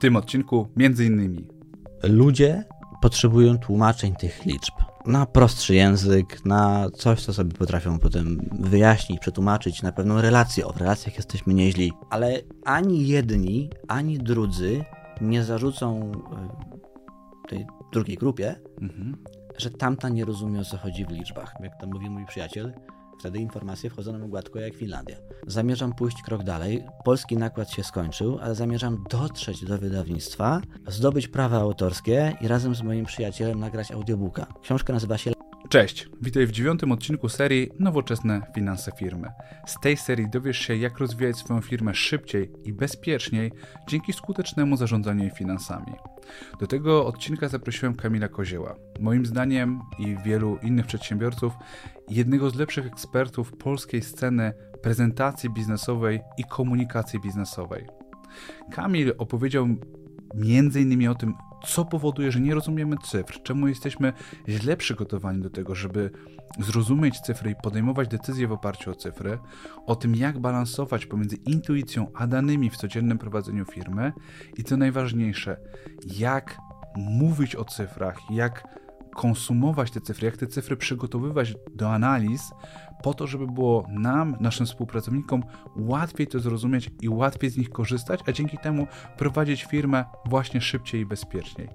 tym odcinku między innymi Ludzie potrzebują tłumaczeń tych liczb na prostszy język, na coś, co sobie potrafią potem wyjaśnić, przetłumaczyć, na pewną relację. O, w relacjach jesteśmy nieźli, ale ani jedni, ani drudzy nie zarzucą e, tej drugiej grupie, mhm. że tamta nie rozumie o co chodzi w liczbach. Jak to mówi mój przyjaciel, wtedy informacje wchodzą nam gładko jak Finlandia. Zamierzam pójść krok dalej. Polski nakład się skończył, ale zamierzam dotrzeć do wydawnictwa, zdobyć prawa autorskie i razem z moim przyjacielem nagrać audiobooka. Książka nazywa się Cześć, witaj w dziewiątym odcinku serii Nowoczesne Finanse Firmy. Z tej serii dowiesz się, jak rozwijać swoją firmę szybciej i bezpieczniej dzięki skutecznemu zarządzaniu finansami. Do tego odcinka zaprosiłem Kamila Kozieła. Moim zdaniem i wielu innych przedsiębiorców, jednego z lepszych ekspertów polskiej sceny prezentacji biznesowej i komunikacji biznesowej. Kamil opowiedział innymi o tym, co powoduje, że nie rozumiemy cyfr, czemu jesteśmy źle przygotowani do tego, żeby zrozumieć cyfry i podejmować decyzje w oparciu o cyfry, o tym, jak balansować pomiędzy intuicją a danymi w codziennym prowadzeniu firmy? I co najważniejsze, jak mówić o cyfrach, jak konsumować te cyfry, jak te cyfry przygotowywać do analiz, po to, żeby było nam, naszym współpracownikom łatwiej to zrozumieć i łatwiej z nich korzystać, a dzięki temu prowadzić firmę właśnie szybciej i bezpieczniej.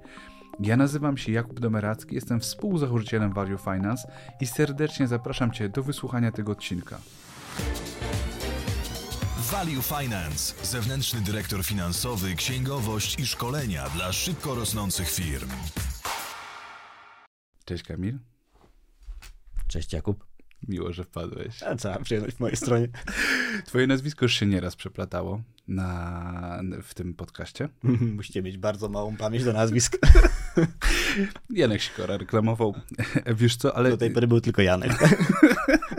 Ja nazywam się Jakub Domeracki, jestem współzałożycielem Value Finance i serdecznie zapraszam Cię do wysłuchania tego odcinka. Value Finance, zewnętrzny dyrektor finansowy, księgowość i szkolenia dla szybko rosnących firm. Cześć Kamil. Cześć Jakub. Miło, że wpadłeś. A cała przyjemność po mojej stronie. Twoje nazwisko już się nieraz przeplatało na, w tym podcaście. Musicie mieć bardzo małą pamięć do nazwisk. Janek Sikora reklamował. Wiesz co, ale... Do tej pory był tylko Janek.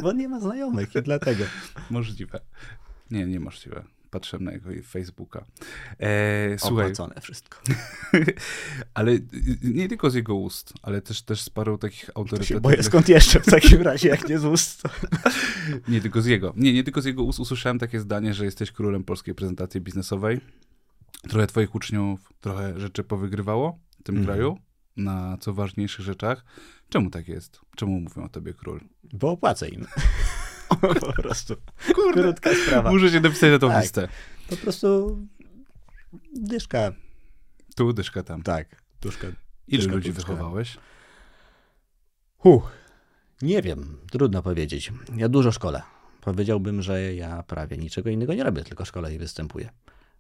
Bo on nie ma znajomych i dlatego. Możliwe. Nie, niemożliwe. Patrzę na jego Facebooka. E, słuchaj. Wszystko. ale nie tylko z jego ust, ale też, też z paru takich autorytetów. Boję skąd jeszcze w takim razie, jak nie z ust. nie tylko z jego. Nie, nie tylko z jego ust usłyszałem takie zdanie, że jesteś królem polskiej prezentacji biznesowej. Trochę twoich uczniów, trochę rzeczy powygrywało w tym mm. kraju na co ważniejszych rzeczach. Czemu tak jest? Czemu mówią o tobie król? Bo opłacę im. Po prostu. Kurde, Krótka sprawa. Muszę się napisać na tą tak. listę. Po prostu dyszka. Tu, dyszka tam. Tak, duszka. Ile dyszka, ludzi duszka. wychowałeś? Huh, nie wiem, trudno powiedzieć. Ja dużo szkole. Powiedziałbym, że ja prawie niczego innego nie robię, tylko szkole i występuję.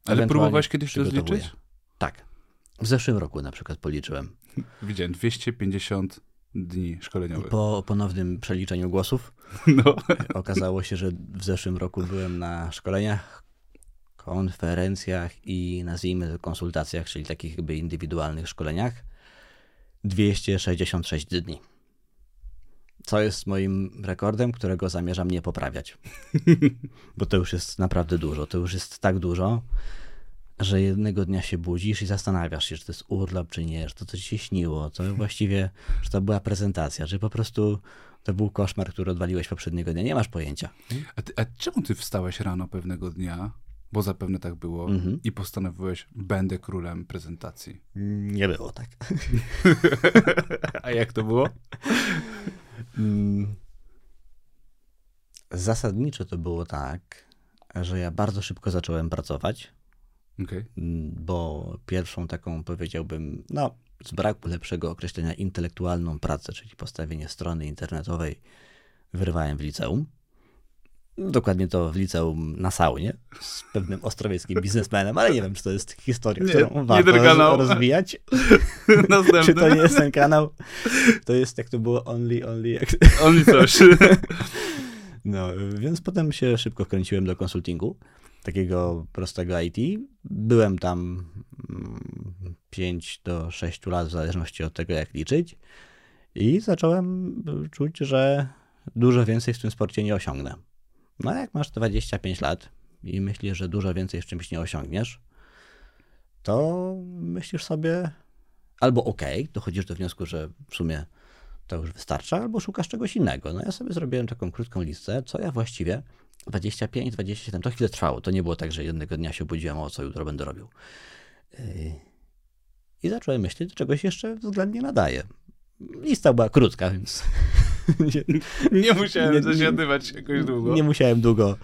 Ale próbowałeś kiedyś to zliczyć? Tak. W zeszłym roku na przykład policzyłem. Widziałem 250 dni szkoleniowych. Po ponownym przeliczeniu głosów no. okazało się, że w zeszłym roku byłem na szkoleniach, konferencjach i nazwijmy to konsultacjach, czyli takich jakby indywidualnych szkoleniach 266 dni. Co jest moim rekordem, którego zamierzam nie poprawiać. Bo to już jest naprawdę dużo. To już jest tak dużo, że jednego dnia się budzisz i zastanawiasz się, czy to jest urlop, czy nie, że to coś się śniło, to właściwie, że to była prezentacja, czy po prostu to był koszmar, który odwaliłeś poprzedniego dnia. Nie masz pojęcia. A, ty, a czemu ty wstałeś rano pewnego dnia, bo zapewne tak było, mhm. i postanowiłeś, będę królem prezentacji? Nie było tak. a jak to było? Mm. Zasadniczo to było tak, że ja bardzo szybko zacząłem pracować Okay. Bo pierwszą taką powiedziałbym, no z braku lepszego określenia, intelektualną pracę, czyli postawienie strony internetowej, wyrwałem w liceum. Dokładnie to w liceum na saunie z pewnym ostrowieckim biznesmenem, ale nie wiem, czy to jest historia, nie, którą nie warto kanał. rozwijać. czy to nie jest ten kanał? To jest, jak to było, only, only... Only coś. no, więc potem się szybko wkręciłem do konsultingu takiego prostego IT. Byłem tam 5 mm, do 6 lat, w zależności od tego, jak liczyć, i zacząłem czuć, że dużo więcej w tym sporcie nie osiągnę. No, jak masz 25 lat i myślisz, że dużo więcej w czymś nie osiągniesz, to myślisz sobie albo ok, dochodzisz do wniosku, że w sumie to już wystarcza, albo szukasz czegoś innego. No ja sobie zrobiłem taką krótką listę, co ja właściwie 25, 27, to chwilę trwało. To nie było tak, że jednego dnia się obudziłem, o co jutro będę robił. Yy, I zacząłem myśleć, do czegoś jeszcze względnie nadaje. Lista była krótka, więc nie, nie musiałem nie, zasiadywać jakoś długo. Nie musiałem długo,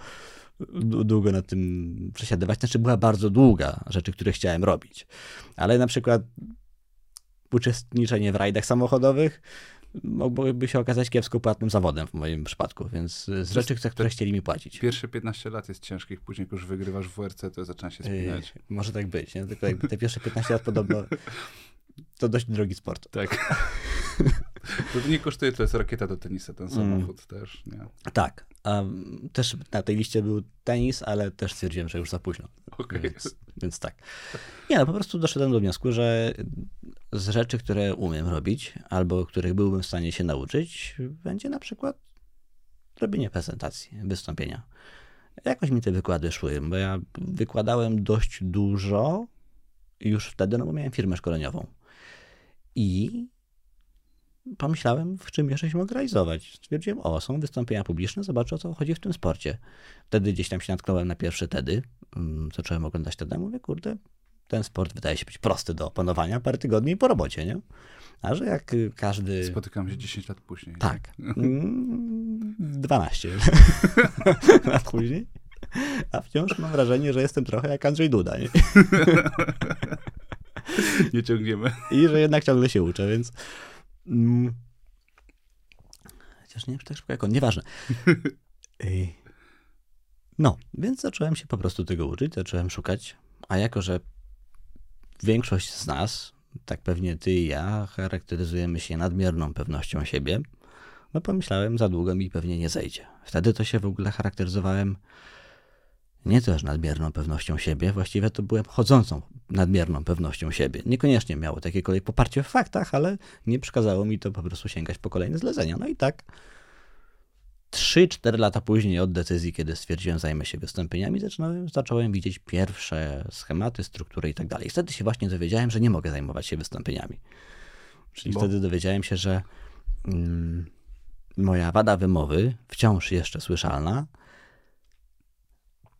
długo nad tym przesiadywać. Znaczy była bardzo długa rzeczy, które chciałem robić. Ale na przykład uczestniczenie w rajdach samochodowych mogłoby się okazać kiepsko płatnym zawodem w moim przypadku, więc z rzeczy, które chcieli mi płacić. Pierwsze 15 lat jest ciężkich, później jak już wygrywasz w WRC, to zaczyna się spinać. może tak być, nie? tylko jakby te pierwsze 15 lat podobno to dość drogi sport. Tak. To nie kosztuje, to jest rakieta do tenisa, ten samochód mm. też, nie? Tak. Um, też na tej liście był tenis, ale też stwierdziłem, że już za późno. Okay. Więc, więc tak. Nie, no po prostu doszedłem do wniosku, że z rzeczy, które umiem robić, albo których byłbym w stanie się nauczyć, będzie na przykład robienie prezentacji, wystąpienia. Jakoś mi te wykłady szły, bo ja wykładałem dość dużo już wtedy, no bo miałem firmę szkoleniową. I pomyślałem, w czym jeszcze się mogę realizować. Stwierdziłem, o, są wystąpienia publiczne, zobaczę o co chodzi w tym sporcie. Wtedy gdzieś tam się natknąłem na pierwsze TEDy, mm, zacząłem oglądać TEDy, mówię, kurde, ten sport wydaje się być prosty do opanowania parę tygodni po robocie, nie? A że jak każdy... Spotykam się 10 lat później. Tak. 12 mm, lat później. A wciąż mam wrażenie, że jestem trochę jak Andrzej Duda, nie? Nie ciągniemy. I że jednak ciągle się uczę, więc... Mm, chociaż nie wiem, czy tak szybko jak on, nieważne. No, więc zacząłem się po prostu tego uczyć, zacząłem szukać, a jako, że większość z nas, tak pewnie ty i ja, charakteryzujemy się nadmierną pewnością siebie, no pomyślałem, za długo mi pewnie nie zejdzie. Wtedy to się w ogóle charakteryzowałem nie też nadmierną pewnością siebie, właściwie to byłem chodzącą nadmierną pewnością siebie. Niekoniecznie miało takie kolej poparcie w faktach, ale nie przekazało mi to po prostu sięgać po kolejne zlecenia. No i tak 3-4 lata później od decyzji, kiedy stwierdziłem, zajmę się wystąpieniami, zacząłem, zacząłem widzieć pierwsze schematy, struktury i tak dalej. Wtedy się właśnie dowiedziałem, że nie mogę zajmować się wystąpieniami. Czyli Bo? wtedy dowiedziałem się, że mm, moja wada wymowy, wciąż jeszcze słyszalna,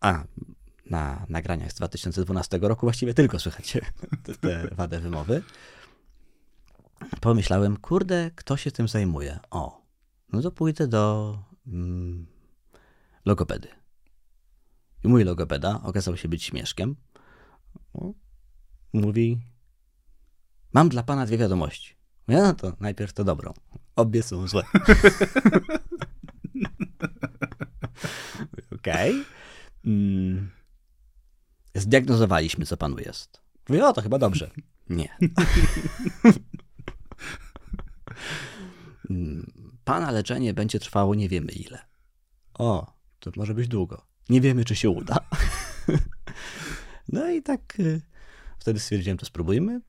a na nagraniach z 2012 roku właściwie tylko słychać te, te wadę wymowy. Pomyślałem, kurde, kto się tym zajmuje? O, no to pójdę do mm, logopedy. I mój logopeda okazał się być śmieszkiem. Mówi, mam dla pana dwie wiadomości. Ja no to najpierw to dobrą. Obie są złe. Okej. Okay. Mm. Zdiagnozowaliśmy, co panu jest. Mówię, o, to chyba dobrze. Nie. Mm, pana leczenie będzie trwało nie wiemy ile. O, to może być długo. Nie wiemy, czy się uda. no i tak y, wtedy stwierdziłem, to spróbujmy.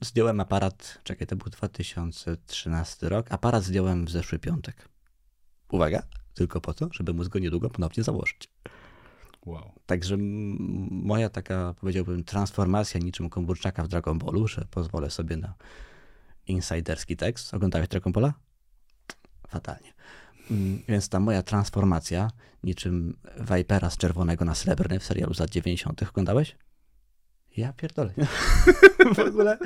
Zdjąłem aparat, czekaj, to był 2013 rok. Aparat zdjąłem w zeszły piątek. Uwaga, tylko po to, żeby móc go niedługo ponownie założyć. Wow. Także moja taka, powiedziałbym, transformacja niczym Komburczaka w Dragon Ballu, że pozwolę sobie na insiderski tekst. Oglądałeś Dragon Balla? Fatalnie. Mm, więc ta moja transformacja, niczym Vipera z czerwonego na srebrny w serialu z lat 90. oglądałeś? Ja pierdolę. w ogóle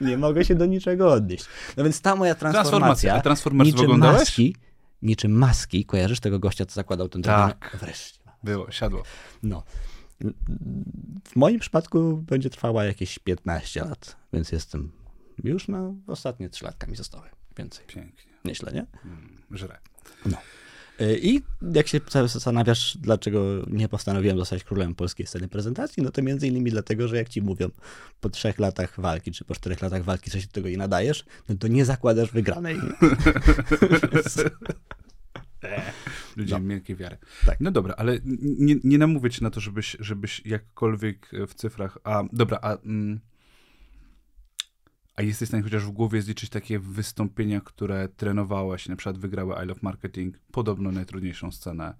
nie mogę się do niczego odnieść. No więc ta moja transformacja, transformacja. niczym maski, niczym maski, kojarzysz tego gościa, co zakładał ten tak. Wreszcie. Było, siadło. No. W moim przypadku będzie trwała jakieś 15 lat, więc jestem już na ostatnie 3 latka mi zostały. Więcej. Pięknie. Nieźle, nie? Mm, żre. No. Y, I jak się zastanawiasz, dlaczego nie postanowiłem zostać królem polskiej sceny prezentacji, no to między innymi dlatego, że jak ci mówią po trzech latach walki, czy po czterech latach walki, coś do tego nie nadajesz, no to nie zakładasz wygranej. Ludzie no. miękkiej wiary. Tak. No dobra, ale nie, nie namówię cię na to, żebyś, żebyś jakkolwiek w cyfrach. A dobra, a. Mm, a jesteś w stanie chociaż w głowie zliczyć takie wystąpienia, które trenowałeś, na przykład wygrały I Love Marketing, podobno najtrudniejszą scenę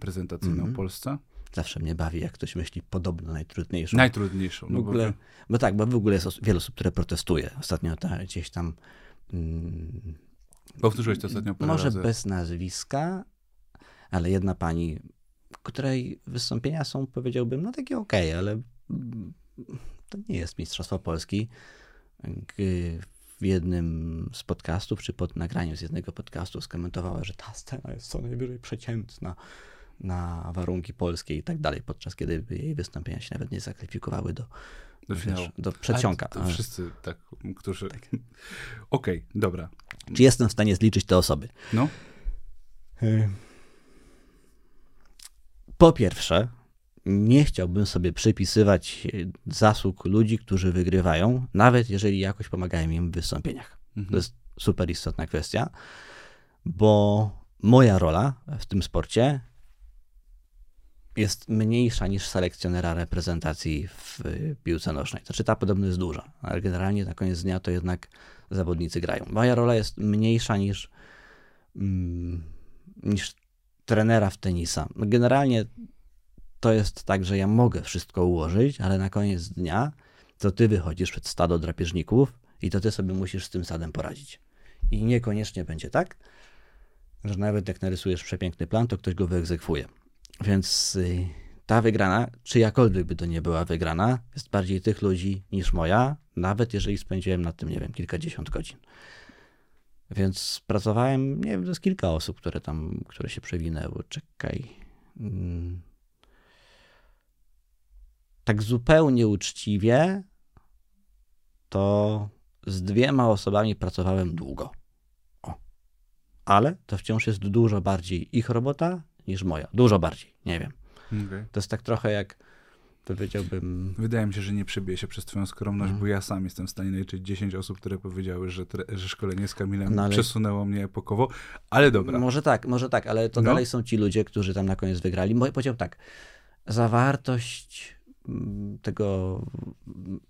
prezentacyjną mm -hmm. w Polsce? Zawsze mnie bawi, jak ktoś myśli podobno najtrudniejszą. Najtrudniejszą. No w ogóle, bo... bo tak, bo w ogóle jest wiele osób, które protestuje. Ostatnio ta, gdzieś tam mm, Powtórzyłeś to ostatnio parę Może razy. bez nazwiska, ale jedna pani, której wystąpienia są, powiedziałbym, no takie okej, okay, ale to nie jest Mistrzostwo Polski. w jednym z podcastów, czy pod nagraniem z jednego podcastu skomentowała, że ta scena jest co najwyżej przeciętna na warunki polskie i tak dalej, podczas kiedy jej wystąpienia się nawet nie zakwalifikowały do, do, wiesz, do przedsionka. wszyscy tak, którzy... Tak. Okej, okay, dobra. Czy jestem w stanie zliczyć te osoby? No. Y, po pierwsze, nie chciałbym sobie przypisywać zasług ludzi, którzy wygrywają, nawet jeżeli jakoś pomagają im w wystąpieniach. Mhm. To jest super istotna kwestia, bo moja rola w tym sporcie jest mniejsza niż selekcjonera reprezentacji w piłce nożnej. Znaczy ta podobno jest duża, ale generalnie na koniec dnia to jednak zawodnicy grają. Moja rola jest mniejsza niż, mm, niż trenera w tenisa. Generalnie to jest tak, że ja mogę wszystko ułożyć, ale na koniec dnia to ty wychodzisz przed stado drapieżników i to ty sobie musisz z tym sadem poradzić. I niekoniecznie będzie tak, że nawet jak narysujesz przepiękny plan, to ktoś go wyegzekwuje. Więc y, ta wygrana, czyjakolwiek by to nie była wygrana, jest bardziej tych ludzi niż moja, nawet jeżeli spędziłem nad tym, nie wiem, kilkadziesiąt godzin. Więc pracowałem, nie wiem, to jest kilka osób, które tam, które się przewinęły. Czekaj. Mm. Tak zupełnie uczciwie, to z dwiema osobami pracowałem długo. O. Ale to wciąż jest dużo bardziej ich robota niż moja. Dużo bardziej, nie wiem. Okay. To jest tak trochę jak powiedziałbym. Wydaje mi się, że nie przebije się przez Twoją skromność, mm. bo ja sam jestem w stanie naliczyć 10 osób, które powiedziały, że, że szkolenie z Kamilem no, ale... przesunęło mnie epokowo, ale dobra. Może tak, może tak, ale to no. dalej są ci ludzie, którzy tam na koniec wygrali. Powiedział tak, zawartość mm, tego,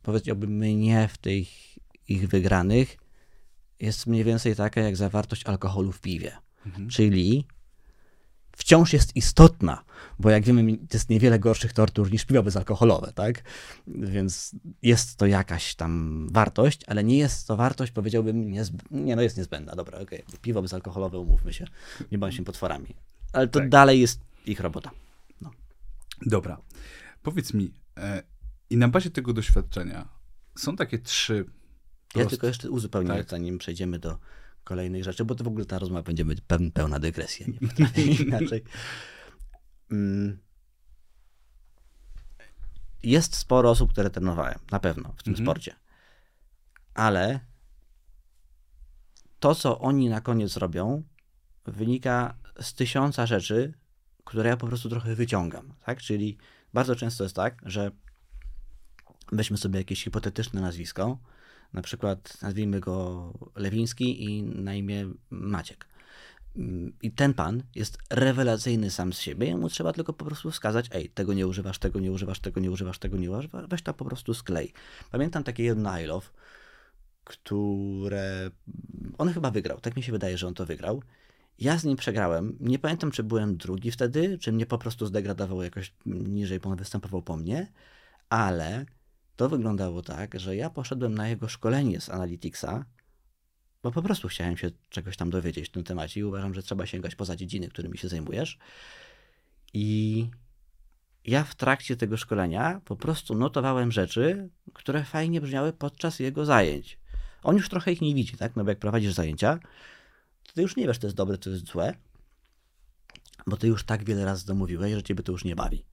powiedziałbym, mnie w tych ich wygranych jest mniej więcej taka jak zawartość alkoholu w piwie. Mhm. Czyli wciąż jest istotna, bo jak wiemy, jest niewiele gorszych tortur niż piwo bezalkoholowe, tak? Więc jest to jakaś tam wartość, ale nie jest to wartość, powiedziałbym, nie, no jest niezbędna, dobra, okej, okay. piwo bezalkoholowe, umówmy się, nie bądźmy potworami, ale to tak. dalej jest ich robota. No. Dobra, powiedz mi, e, i na bazie tego doświadczenia są takie trzy ja tylko jeszcze uzupełnię, tak. zanim przejdziemy do kolejnych rzeczy, bo to w ogóle ta rozmowa będzie pełna dygresja, nie potrafię inaczej. Mm. Jest sporo osób, które trenowałem, na pewno, w tym mhm. sporcie. Ale to, co oni na koniec robią, wynika z tysiąca rzeczy, które ja po prostu trochę wyciągam, tak? Czyli bardzo często jest tak, że weźmy sobie jakieś hipotetyczne nazwisko, na przykład nazwijmy go Lewiński i na imię Maciek. I ten pan jest rewelacyjny sam z siebie, mu trzeba tylko po prostu wskazać, ej, tego nie używasz, tego nie używasz, tego nie używasz, tego nie używasz, weź to po prostu sklej. Pamiętam takie jedno I love, które on chyba wygrał, tak mi się wydaje, że on to wygrał. Ja z nim przegrałem. Nie pamiętam, czy byłem drugi wtedy, czy mnie po prostu zdegradował jakoś niżej, bo on występował po mnie, ale to wyglądało tak, że ja poszedłem na jego szkolenie z Analyticsa, bo po prostu chciałem się czegoś tam dowiedzieć w tym temacie i uważam, że trzeba sięgać poza dziedziny, którymi się zajmujesz. I ja w trakcie tego szkolenia po prostu notowałem rzeczy, które fajnie brzmiały podczas jego zajęć. On już trochę ich nie widzi, tak? No bo jak prowadzisz zajęcia, to ty już nie wiesz, to jest dobre, to jest złe, bo ty już tak wiele razy domówiłeś, że ciebie to już nie bawi.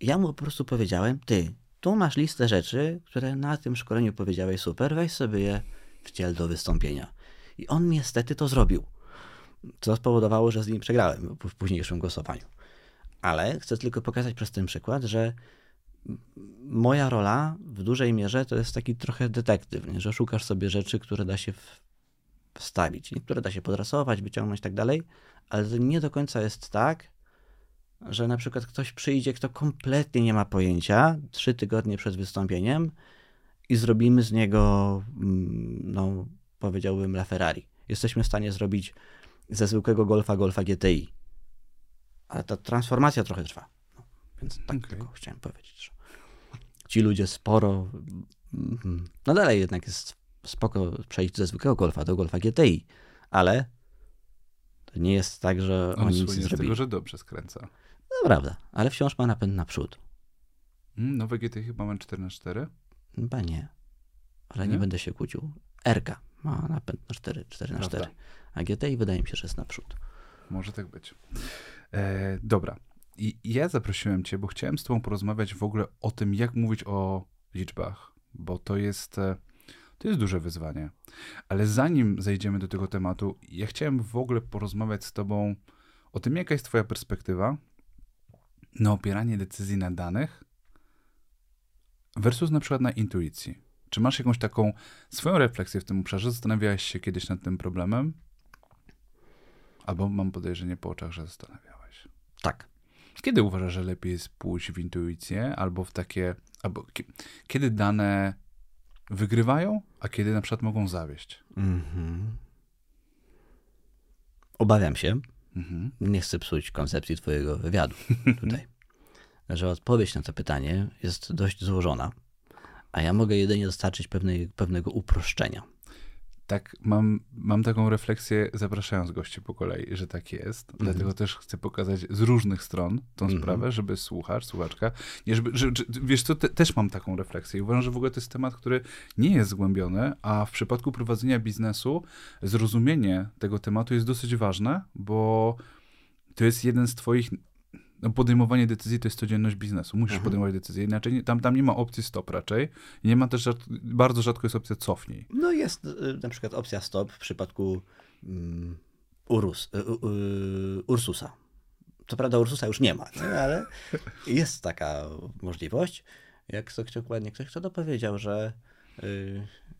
Ja mu po prostu powiedziałem, ty, tu masz listę rzeczy, które na tym szkoleniu powiedziałeś super, weź sobie je wciel do wystąpienia. I on niestety to zrobił, co spowodowało, że z nim przegrałem w późniejszym głosowaniu. Ale chcę tylko pokazać przez ten przykład, że moja rola w dużej mierze to jest taki trochę detektyw, nie? że szukasz sobie rzeczy, które da się wstawić, niektóre da się podrasować, wyciągnąć i tak dalej, ale to nie do końca jest tak, że na przykład ktoś przyjdzie, kto kompletnie nie ma pojęcia, trzy tygodnie przed wystąpieniem i zrobimy z niego, mm, no powiedziałbym, La Ferrari. Jesteśmy w stanie zrobić ze zwykłego Golfa Golfa GTI. Ale ta transformacja trochę trwa. No, więc tak okay. tylko chciałem powiedzieć, że ci ludzie sporo, mm, no dalej jednak jest spoko przejść ze zwykłego Golfa do Golfa GTI, ale to nie jest tak, że On oni nic nie zrobili. z tego, że dobrze skręca. No prawda, ale wciąż ma napęd naprzód. Mm, nowe GT chyba ma 4 na 4 Chyba nie. ale nie, Nie? będę się kłócił. RK ma napęd na 4, 4 na Prawda. 4 a GTI wydaje mi się, że jest naprzód. Może tak być. E, dobra. I ja zaprosiłem cię, bo chciałem z tobą porozmawiać w ogóle o tym, jak mówić o liczbach, bo to jest, e, to jest duże wyzwanie. Ale zanim zejdziemy do tego tematu, ja chciałem w ogóle porozmawiać z tobą o tym, jaka jest twoja perspektywa na opieranie decyzji na danych versus na przykład na intuicji. Czy masz jakąś taką swoją refleksję w tym obszarze? Zastanawiałeś się kiedyś nad tym problemem? Albo mam podejrzenie po oczach, że zastanawiałeś. Tak. Kiedy uważasz, że lepiej jest pójść w intuicję, albo w takie. Albo kie- kiedy dane wygrywają, a kiedy na przykład mogą zawieść? Mhm. Obawiam się, Mhm. nie chcę psuć koncepcji twojego wywiadu tutaj, że odpowiedź na to pytanie jest dość złożona, a ja mogę jedynie dostarczyć pewnej, pewnego uproszczenia. Tak, mam, mam taką refleksję, zapraszając gości po kolei, że tak jest. Dlatego też chcę pokazać z różnych stron tą Mhm. sprawę, żeby słuchacz, słuchaczka, nie, żeby, że, że, wiesz co, te, też mam taką refleksję. Uważam, że w ogóle to jest temat, który nie jest zgłębiony, a w przypadku prowadzenia biznesu zrozumienie tego tematu jest dosyć ważne, bo to jest jeden z twoich podejmowanie decyzji to jest codzienność biznesu. Musisz Mhm. podejmować decyzje, inaczej nie, tam, tam nie ma opcji stop raczej. Nie ma też, rzad, bardzo rzadko jest opcja cofnij. No jest y, na przykład opcja stop w przypadku um, Urus, y, y, Ursusa. Co prawda Ursusa już nie ma, nie? ale jest taka możliwość. Jak to ktoś, ładnie ktoś kto to powiedział, że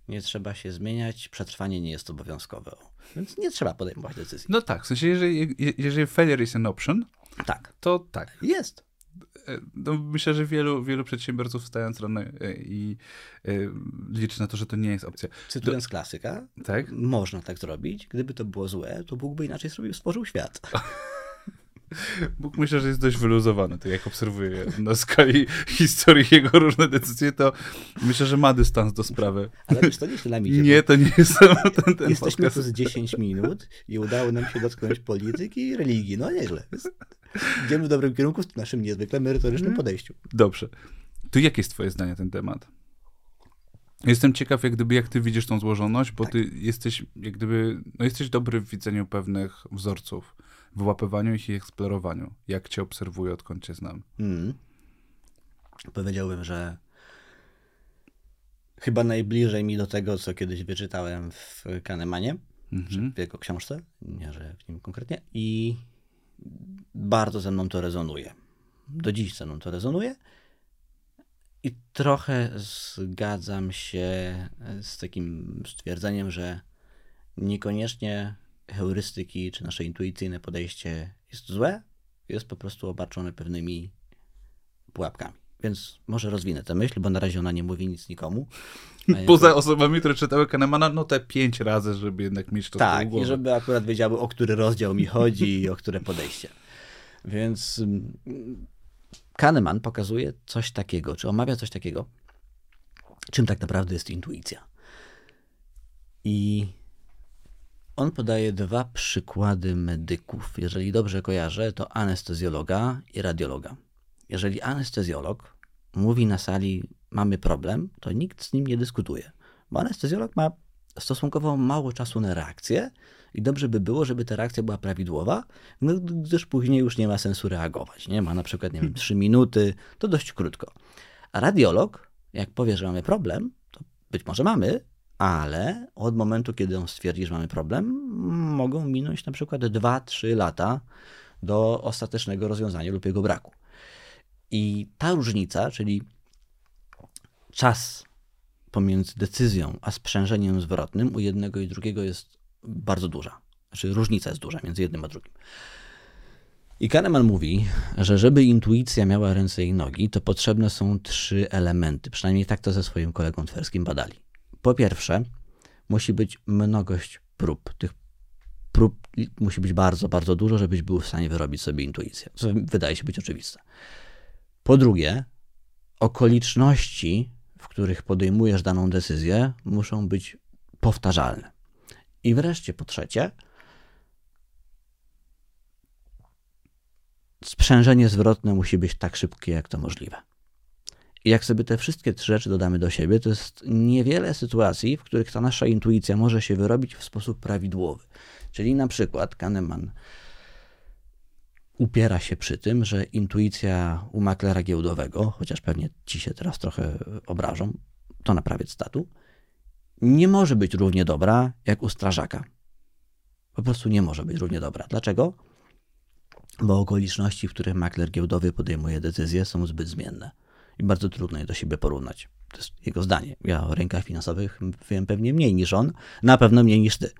nie trzeba się zmieniać, przetrwanie nie jest obowiązkowe. Więc nie trzeba podejmować decyzji. No tak, w sensie, jeżeli, je- jeżeli failure is an option, Tak, to tak. jest. E, No, myślę, że wielu, wielu przedsiębiorców wstając rano e, i e, liczy na to, że to nie jest opcja. Cytując klasyka, Tak? można tak zrobić. Gdyby to było złe, to Bóg by inaczej zrobił, stworzył świat. Bóg myślę, że jest dość wyluzowany, tak jak obserwuję na skali historii jego różne decyzje, to myślę, że ma dystans do sprawy. Ale wiesz, to nie się nami Nie, to nie jest ten, ten Jesteśmy podcast. z 10 minut i udało nam się dotknąć polityki i religii. No nieźle. Idziemy w dobrym kierunku w naszym niezwykle merytorycznym podejściu. Dobrze. To jakie jest twoje zdanie na ten temat? Jestem ciekaw, jak gdyby, jak ty widzisz tą złożoność, bo ty jesteś, jak gdyby, no jesteś dobry w widzeniu pewnych wzorców, wyłapywaniu ich i eksplorowaniu. Jak cię obserwuję, odkąd cię znam. Mm. Powiedziałbym, że chyba najbliżej mi do tego, co kiedyś wyczytałem w Kahnemanie, Mhm. w jego książce, nie, że w nim konkretnie, i bardzo ze mną to rezonuje. Do dziś ze mną to rezonuje. I trochę zgadzam się z takim stwierdzeniem, że niekoniecznie heurystyki czy nasze intuicyjne podejście jest złe, jest po prostu obarczone pewnymi pułapkami. Więc może rozwinę tę myśl, bo na razie ona nie mówi nic nikomu. Poza osobami, które czytały Kahnemana, no te pięć razy, żeby jednak mieć to Tak, i żeby akurat wiedziały, o który rozdział mi chodzi i o które podejście. Więc mm, Kahneman pokazuje coś takiego, czy omawia coś takiego, czym tak naprawdę jest intuicja. I on podaje dwa przykłady medyków. Jeżeli dobrze kojarzę, to anestezjologa i radiologa. Jeżeli anestezjolog mówi na sali, mamy problem, to nikt z nim nie dyskutuje, bo anestezjolog ma stosunkowo mało czasu na reakcję i dobrze by było, żeby ta reakcja była prawidłowa, no, gdyż później już nie ma sensu reagować. Nie ma na przykład, nie wiem, 3 minuty, to dość krótko. A radiolog, jak powie, że mamy problem, to być może mamy, ale od momentu, kiedy on stwierdzi, że mamy problem, mogą minąć na przykład 2-3 lata do ostatecznego rozwiązania lub jego braku. I ta różnica, czyli czas pomiędzy decyzją a sprzężeniem zwrotnym u jednego i drugiego jest bardzo duża. Znaczy różnica jest duża między jednym a drugim. I Kahneman mówi, że żeby intuicja miała ręce i nogi, to potrzebne są trzy elementy. Przynajmniej tak to ze swoim kolegą Twerskim badali. Po pierwsze, musi być mnogość prób. Tych prób musi być bardzo, bardzo dużo, żebyś był w stanie wyrobić sobie intuicję. Co wydaje się być oczywiste. Po drugie, okoliczności, w których podejmujesz daną decyzję, muszą być powtarzalne. I wreszcie po trzecie, sprzężenie zwrotne musi być tak szybkie, jak to możliwe. Jak sobie te wszystkie trzy rzeczy dodamy do siebie, to jest niewiele sytuacji, w których ta nasza intuicja może się wyrobić w sposób prawidłowy. Czyli na przykład Kahneman upiera się przy tym, że intuicja u maklera giełdowego, chociaż pewnie ci się teraz trochę obrażą, to naprawiec statu, nie może być równie dobra jak u strażaka. Po prostu nie może być równie dobra. Dlaczego? Bo okoliczności, w których makler giełdowy podejmuje decyzje, są zbyt zmienne i bardzo trudno je do siebie porównać. To jest jego zdanie. Ja o rynkach finansowych wiem pewnie mniej niż on, na pewno mniej niż ty.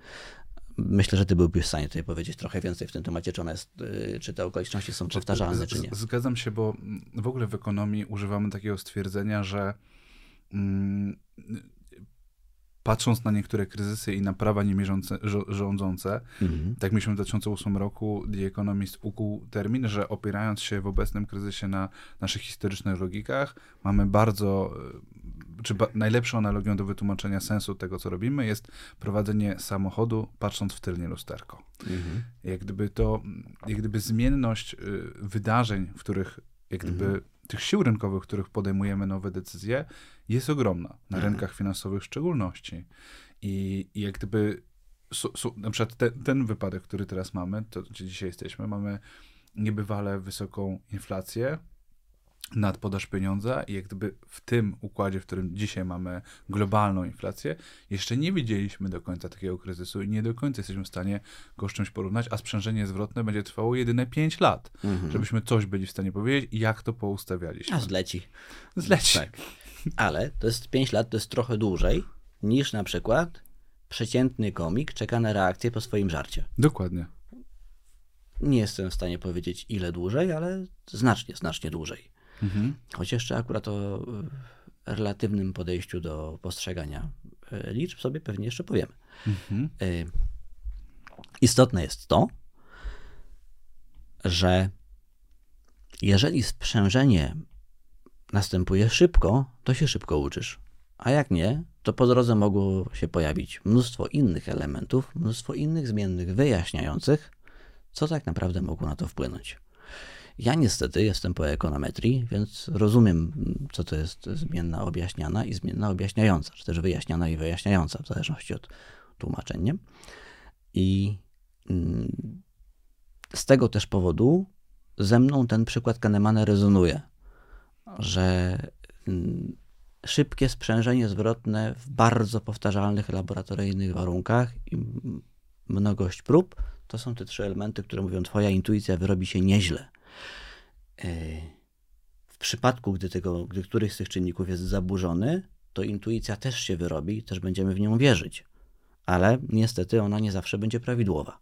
Myślę, że ty byłbyś w stanie tutaj powiedzieć trochę więcej w tym temacie, czy, jest, y, czy te okoliczności są powtarzalne, czy nie. Zgadzam się, bo w ogóle w ekonomii używamy takiego stwierdzenia, że mm, patrząc na niektóre kryzysy i na prawa niemierzące, rządzące, mhm. tak myślę w 2008 roku The Economist ukuł termin, że opierając się w obecnym kryzysie na naszych historycznych logikach, mamy bardzo, e, czy ba, najlepszą analogią do wytłumaczenia sensu tego, co robimy, jest prowadzenie samochodu patrząc w tylnie lusterko. Mhm. Jak gdyby to, jak gdyby zmienność y, wydarzeń, w których jak gdyby mhm. Tych sił rynkowych, w których podejmujemy nowe decyzje, jest ogromna, na mhm. rynkach finansowych w szczególności. I, i jak gdyby, su, su, na przykład te, ten wypadek, który teraz mamy, to gdzie dzisiaj jesteśmy, mamy niebywale wysoką inflację, nadpodaż pieniądza i jak gdyby w tym układzie, w którym dzisiaj mamy globalną inflację, jeszcze nie widzieliśmy do końca takiego kryzysu i nie do końca jesteśmy w stanie go z czymś porównać, a sprzężenie zwrotne będzie trwało jedyne 5 lat, mhm. żebyśmy coś byli w stanie powiedzieć i jak to poustawialiśmy. A zleci. Zleci. Tak. Ale to jest 5 lat, to jest trochę dłużej niż na przykład przeciętny komik czeka na reakcję po swoim żarcie. Dokładnie. Nie jestem w stanie powiedzieć ile dłużej, ale znacznie, znacznie dłużej. Mhm. Choć jeszcze akurat o e, relatywnym podejściu do postrzegania e, liczb sobie pewnie jeszcze powiemy. Mhm. E, istotne jest to, że jeżeli sprzężenie następuje szybko, to się szybko uczysz. A jak nie, to po drodze mogło się pojawić mnóstwo innych elementów, mnóstwo innych zmiennych wyjaśniających, co tak naprawdę mogło na to wpłynąć. Ja niestety jestem po ekonometrii, więc rozumiem, co to jest zmienna objaśniana i zmienna objaśniająca, czy też wyjaśniana i wyjaśniająca, w zależności od tłumaczenia. I mm, z tego też powodu ze mną ten przykład Kahnemana rezonuje, że mm, szybkie sprzężenie zwrotne w bardzo powtarzalnych laboratoryjnych warunkach i mnogość prób to są te trzy elementy, które mówią, twoja intuicja wyrobi się nieźle. E, w przypadku, gdy, tego, gdy któryś z tych czynników jest zaburzony, to intuicja też się wyrobi, też będziemy w nią wierzyć. Ale niestety ona nie zawsze będzie prawidłowa.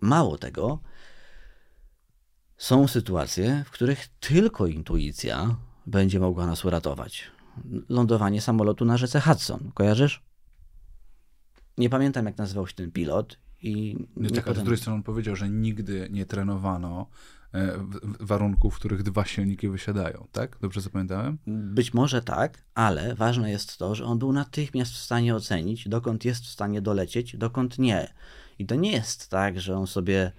Mało tego, są sytuacje, w których tylko intuicja będzie mogła nas uratować. Lądowanie samolotu na rzece Hudson, kojarzysz? Nie pamiętam, jak nazywał się ten pilot. I nie tak, potem... z drugiej strony on powiedział, że nigdy nie trenowano warunków, w których dwa silniki wysiadają, tak? Dobrze zapamiętałem? Być może tak, ale ważne jest to, że on był natychmiast w stanie ocenić, dokąd jest w stanie dolecieć, dokąd nie. I to nie jest tak, że on sobie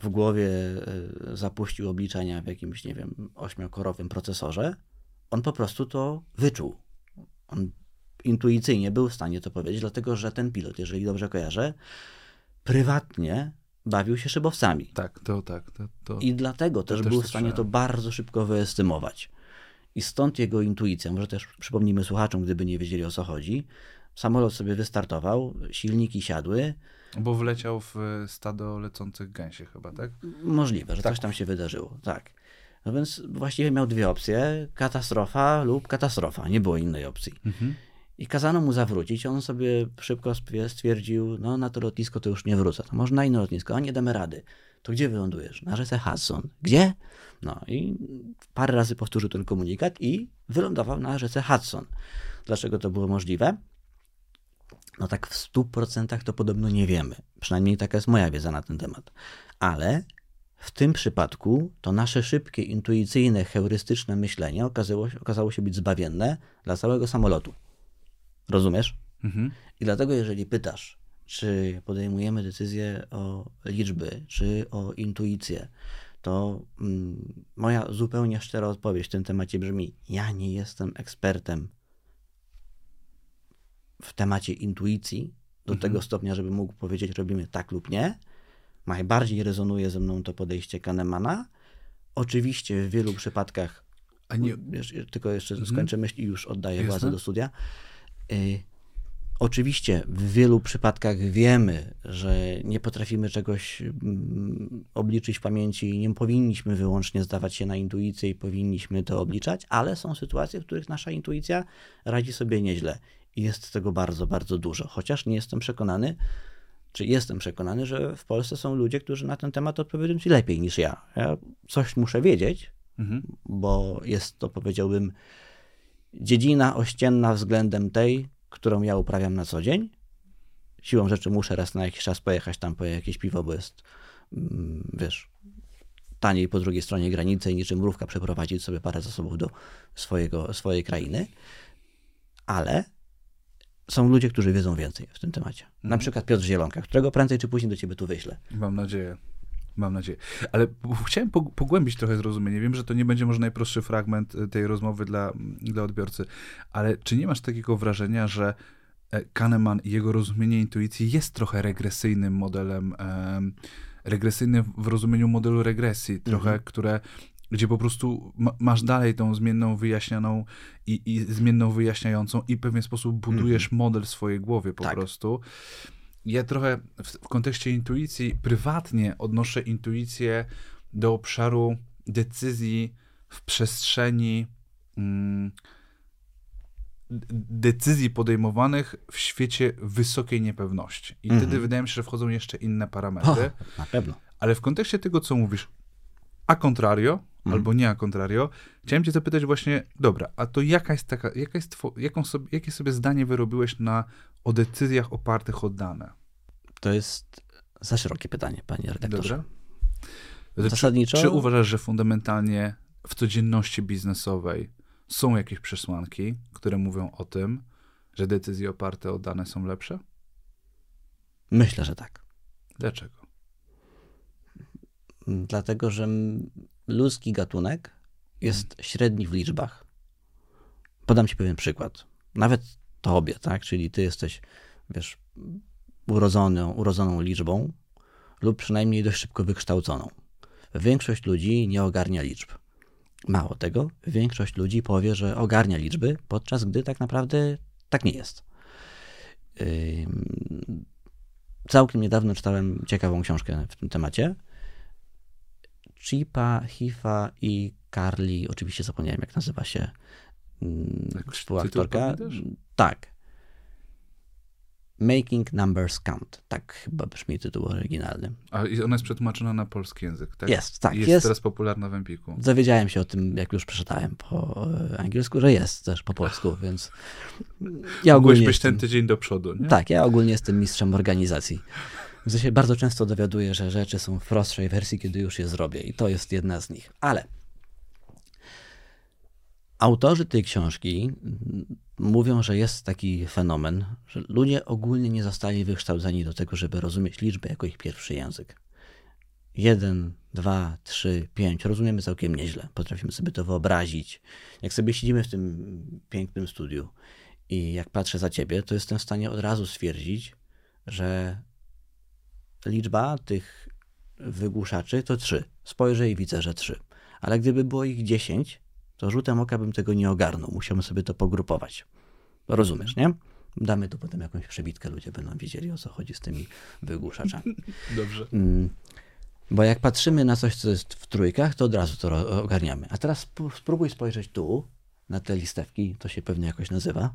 w głowie e, zapuścił obliczenia w jakimś, nie wiem, ośmiokorowym procesorze. On po prostu to wyczuł. On intuicyjnie był w stanie to powiedzieć, dlatego że ten pilot, jeżeli dobrze kojarzę, prywatnie bawił się szybowcami. Tak, to tak. To, to, I dlatego też był w stanie to bardzo szybko wyestymować. I stąd jego intuicja, może też przypomnijmy słuchaczom, gdyby nie wiedzieli o co chodzi. Samolot sobie wystartował, silniki siadły. Bo wleciał w stado lecących gęsi chyba, tak? Możliwe, że tak. coś tam się wydarzyło, tak. No więc właściwie miał dwie opcje, katastrofa lub katastrofa, nie było innej opcji. Mhm. I kazano mu zawrócić. On sobie szybko stwierdził, no na to lotnisko to już nie wrócę. To może na inne lotnisko, a nie damy rady. To gdzie wylądujesz? Na rzece Hudson. Gdzie? No i parę razy powtórzył ten komunikat i wylądował na rzece Hudson. Dlaczego to było możliwe? No tak w 100% to podobno nie wiemy. Przynajmniej taka jest moja wiedza na ten temat. Ale w tym przypadku to nasze szybkie, intuicyjne, heurystyczne myślenie okazało, okazało się być zbawienne dla całego samolotu. Rozumiesz? Mhm. I dlatego, jeżeli pytasz, czy podejmujemy decyzję o liczby, czy o intuicję, to mm, moja zupełnie szczera odpowiedź w tym temacie brzmi: Ja nie jestem ekspertem w temacie intuicji do tego stopnia, żeby mógł powiedzieć, robimy tak lub nie. Najbardziej rezonuje ze mną to podejście Kahnemana. Oczywiście w wielu przypadkach, nie, wiesz, tylko jeszcze Mhm. skończę myśl i już oddaję władzę do studia. Y, Oczywiście w wielu przypadkach wiemy, że nie potrafimy czegoś mm, obliczyć w pamięci, nie powinniśmy wyłącznie zdawać się na intuicję i powinniśmy to obliczać, ale są sytuacje, w których nasza intuicja radzi sobie nieźle i jest tego bardzo, bardzo dużo. Chociaż nie jestem przekonany, czy jestem przekonany, że w Polsce są ludzie, którzy na ten temat odpowiadają ci lepiej niż ja. Ja coś muszę wiedzieć, mhm. bo jest to, powiedziałbym, dziedzina ościenna względem tej, którą ja uprawiam na co dzień. Siłą rzeczy muszę raz na jakiś czas pojechać tam po jakieś piwo, bo jest, mm, wiesz, taniej po drugiej stronie granicy niczym mrówka przeprowadzić sobie parę zasobów do swojego, swojej krainy. Ale są ludzie, którzy wiedzą więcej w tym temacie. Na przykład Piotr Zielonka, którego prędzej czy później do ciebie tu wyślę. Mam nadzieję. Mam nadzieję. Ale chciałem pog- pogłębić trochę zrozumienie. Wiem, że to nie będzie może najprostszy fragment y, tej rozmowy dla, dla odbiorcy, ale czy nie masz takiego wrażenia, że e, Kahneman i jego rozumienie intuicji jest trochę regresyjnym modelem, em, regresyjnym w rozumieniu modelu regresji, trochę, które gdzie po prostu ma, masz dalej tą zmienną wyjaśnianą i, i zmienną wyjaśniającą i w pewien sposób budujesz model w swojej głowie po Tak. prostu. Ja trochę w, kontekście intuicji prywatnie odnoszę intuicję do obszaru decyzji w przestrzeni mm, decyzji podejmowanych w świecie wysokiej niepewności. I wtedy wydaje mi się, że wchodzą jeszcze inne O, parametry. na pewno. Ale w kontekście tego, co mówisz, a contrario, albo nie a contrario, chciałem cię zapytać właśnie, dobra, a to jaka jest taka, jaka jest two, jaką sobie, jakie sobie zdanie wyrobiłeś na, o decyzjach opartych o dane? To jest za szerokie pytanie, panie redaktorze. Dobra? Czy, Zasadniczo- czy uważasz, że fundamentalnie w codzienności biznesowej są jakieś przesłanki, które mówią o tym, że decyzje oparte o dane są lepsze? Myślę, że tak. Dlaczego? Dlatego, że ludzki gatunek jest średni w liczbach. Podam ci pewien przykład. Nawet tobie, tak? Czyli ty jesteś, wiesz, urodzoną, urodzoną liczbą lub przynajmniej dość szybko wykształconą. Większość ludzi nie ogarnia liczb. Mało tego, większość ludzi powie, że ogarnia liczby, podczas gdy tak naprawdę tak nie jest. Całkiem niedawno czytałem ciekawą książkę w tym temacie. Chipa, Hifa i Carly, oczywiście zapomniałem jak nazywa się mm, współaktorka. pamiętasz? Tak. Making Numbers Count. Tak chyba brzmi tytuł oryginalny. A ona jest przetłumaczona na polski język, tak? Jest, tak, jest, jest. teraz popularna w Empiku. Dowiedziałem się o tym, jak już przeczytałem po e, angielsku, że jest też po polsku, więc ja ogólnie Mogłeś być ten tydzień do przodu, nie? tak, ja ogólnie jestem mistrzem organizacji. W sensie bardzo często dowiaduję, że rzeczy są w prostszej wersji, kiedy już je zrobię i to jest jedna z nich. Ale autorzy tej książki mówią, że jest taki fenomen, że ludzie ogólnie nie zostali wykształceni do tego, żeby rozumieć liczby jako ich pierwszy język. Jeden, dwa, trzy, pięć. Rozumiemy całkiem nieźle. Potrafimy sobie to wyobrazić. Jak sobie siedzimy w tym pięknym studiu i jak patrzę za ciebie, to jestem w stanie od razu stwierdzić, że liczba tych wygłuszaczy to trzy. Spojrzę i widzę, że trzy. Ale gdyby było ich dziesięć, to rzutem oka bym tego nie ogarnął. Musiałbym sobie to pogrupować. Rozumiesz, nie? Damy tu potem jakąś przebitkę, ludzie będą wiedzieli o co chodzi z tymi wygłuszaczami. Dobrze. Mm, Bo jak patrzymy na coś, co jest w trójkach, to od razu to ogarniamy. A teraz sp- spróbuj spojrzeć tu, na te listewki, to się pewnie jakoś nazywa.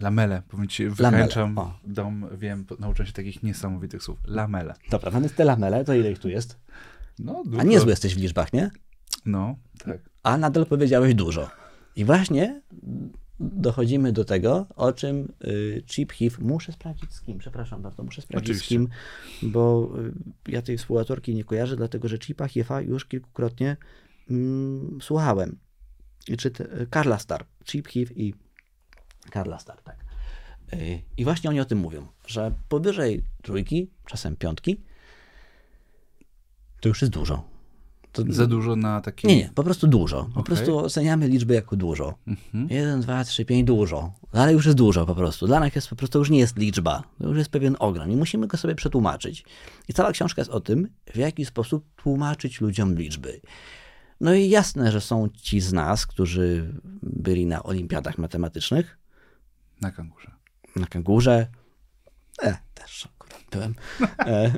Lamele. Powiem ci, wykańczam dom, wiem, nauczyłem się takich niesamowitych słów. Lamele. Dobra, mamy te lamele, to ile ich tu jest? No, A niezły jesteś w liczbach, nie? No, tak. A nadal powiedziałeś dużo. I właśnie dochodzimy do tego, o czym y, Chip Heath, muszę sprawdzić z kim, przepraszam bardzo, muszę sprawdzić Oczywiście. z kim, bo y, ja tej współautorki nie kojarzę, dlatego że Chipa Heatha już kilkukrotnie mm, słuchałem. I Czy te, Carla Star, Chip Heath i Carla Star, tak. Y, I właśnie oni o tym mówią, że powyżej trójki, czasem piątki, to już jest dużo. To, Za dużo na taki... nie, nie, po prostu dużo. Po Okej. prostu oceniamy liczby jako dużo. Mhm. Jeden, dwa, trzy, pięć, dużo. Ale już jest dużo po prostu. Dla nas jest po prostu już nie jest liczba. To już jest pewien ogrom i musimy go sobie przetłumaczyć. I cała książka jest o tym, w jaki sposób tłumaczyć ludziom liczby. No i jasne, że są ci z nas, którzy byli na olimpiadach matematycznych, Na kangurze. na kangurze. E, też byłem. E,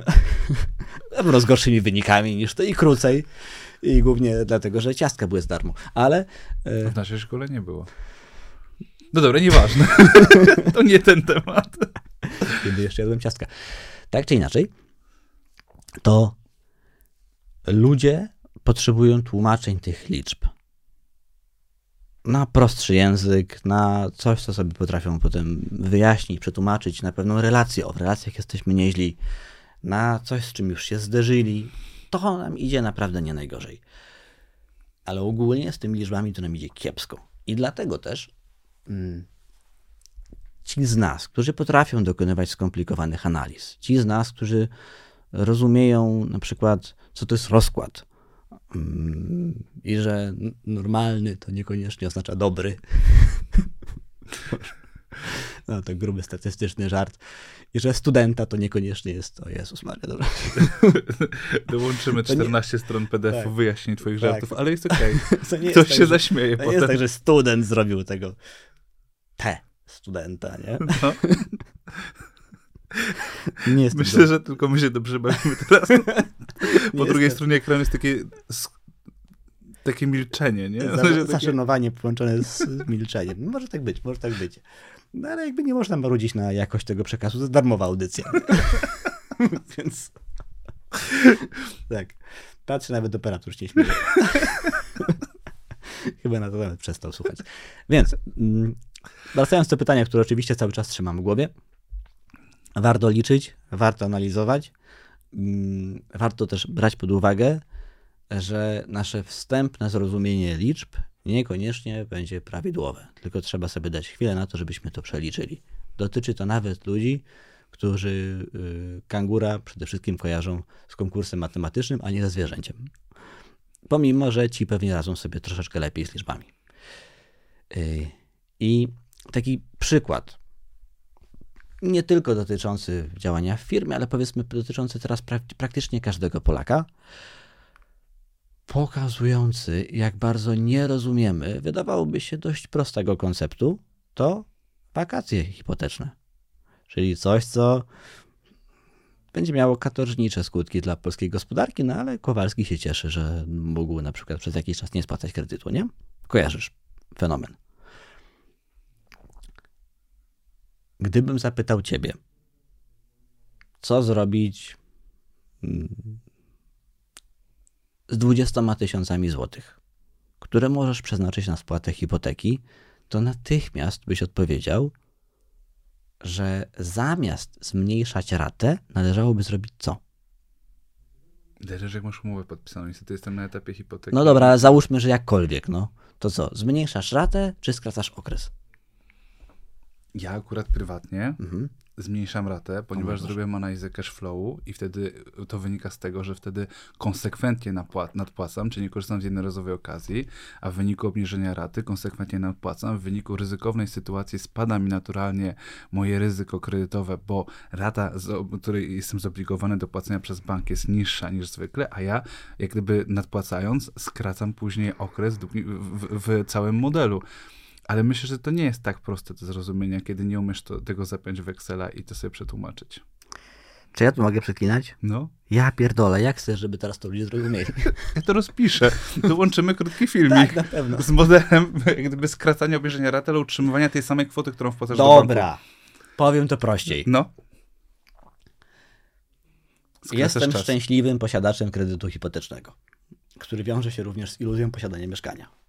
z gorszymi wynikami niż to i krócej. I głównie dlatego, że ciastka były z darmo. Ale e, W naszej szkole nie było. No dobra, nieważne. to nie ten temat. kiedy jeszcze jadłem ciastka. Tak czy inaczej, to ludzie potrzebują tłumaczeń tych liczb. Na prostszy język, na coś, co sobie potrafią potem wyjaśnić, przetłumaczyć, na pewną relację. O, w relacjach jesteśmy nieźli, na coś, z czym już się zderzyli. To nam idzie naprawdę nie najgorzej. Ale ogólnie z tymi liczbami to nam idzie kiepsko. I dlatego też mm, ci z nas, którzy potrafią dokonywać skomplikowanych analiz, ci z nas, którzy rozumieją na przykład, co to jest rozkład i że normalny to niekoniecznie oznacza dobry. No to gruby statystyczny żart. I że studenta to niekoniecznie jest, o Jezus Maria, dobra. Dołączymy To nie- 14 stron PDF Tak. wyjaśnień twoich Tak. żartów, ale jest okej. To nie Ktoś jest się tak, że- zaśmieje To potem. jest tak, że student zrobił tego te studenta, nie? No. Nie jest Myślę, że tylko my się dobrze bawimy teraz. Po drugiej stronie ekranu jest takie, takie milczenie, nie? W Za- sensie takie- Zaszanowanie połączone z milczeniem. Może tak być, może tak być. No ale jakby nie można marudzić na jakość tego przekazu, to jest darmowa audycja. Więc tak. Patrzę, nawet operator się śmieje. Chyba na to nawet przestał słuchać. Więc mm, wracając do pytania, które oczywiście cały czas trzymam w głowie. Warto liczyć, warto analizować. mm, Warto też brać pod uwagę, że nasze wstępne zrozumienie liczb niekoniecznie będzie prawidłowe, tylko trzeba sobie dać chwilę na to, żebyśmy to przeliczyli. Dotyczy to nawet ludzi, którzy y, kangura przede wszystkim kojarzą z konkursem matematycznym, a nie ze zwierzęciem. Pomimo, że ci pewnie radzą sobie troszeczkę lepiej z liczbami. Y, I taki przykład, nie tylko dotyczący działania w firmie, ale powiedzmy dotyczący teraz prak- praktycznie każdego Polaka, pokazujący, jak bardzo nie rozumiemy, wydawałoby się dość prostego konceptu, to wakacje hipoteczne. Czyli coś, co będzie miało katorżnicze skutki dla polskiej gospodarki, no ale Kowalski się cieszy, że mógł na przykład przez jakiś czas nie spłacać kredytu, nie? Kojarzysz fenomen. Gdybym zapytał ciebie, co zrobić mm, z 20 tysiącami złotych, które możesz przeznaczyć na spłatę hipoteki, to natychmiast byś odpowiedział, że zamiast zmniejszać ratę, należałoby zrobić co? Zależy, jak masz umowę podpisaną. Niestety jestem na etapie hipoteki. No dobra, ale załóżmy, że jakkolwiek, no. To co, zmniejszasz ratę, czy skracasz okres? Ja akurat prywatnie Mhm. zmniejszam ratę, ponieważ Boże. zrobiłem analizę cash flowu i wtedy to wynika z tego, że wtedy konsekwentnie napła- nadpłacam, czyli nie korzystam z jednorazowej okazji, a w wyniku obniżenia raty konsekwentnie nadpłacam. W wyniku ryzykownej sytuacji spada mi naturalnie moje ryzyko kredytowe, bo rata, z której jestem zobligowany do płacenia przez bank jest niższa niż zwykle, a ja jak gdyby nadpłacając skracam później okres w, w, w całym modelu. Ale myślę, że to nie jest tak proste do zrozumienia, kiedy nie umiesz to, tego zapiąć w Excela i to sobie przetłumaczyć. Czy ja tu mogę przeklinać? No, Ja pierdolę, jak chcesz, żeby teraz to ludzie zrozumieli? ja to rozpiszę. Dołączymy krótki filmik tak, na pewno. z modelem jak gdyby skracania obniżenia raty, ale utrzymywania tej samej kwoty, którą wpłacasz do. Dobra, powiem to prościej. No. Skracasz Jestem czas. szczęśliwym posiadaczem kredytu hipotecznego, który wiąże się również z iluzją posiadania mieszkania.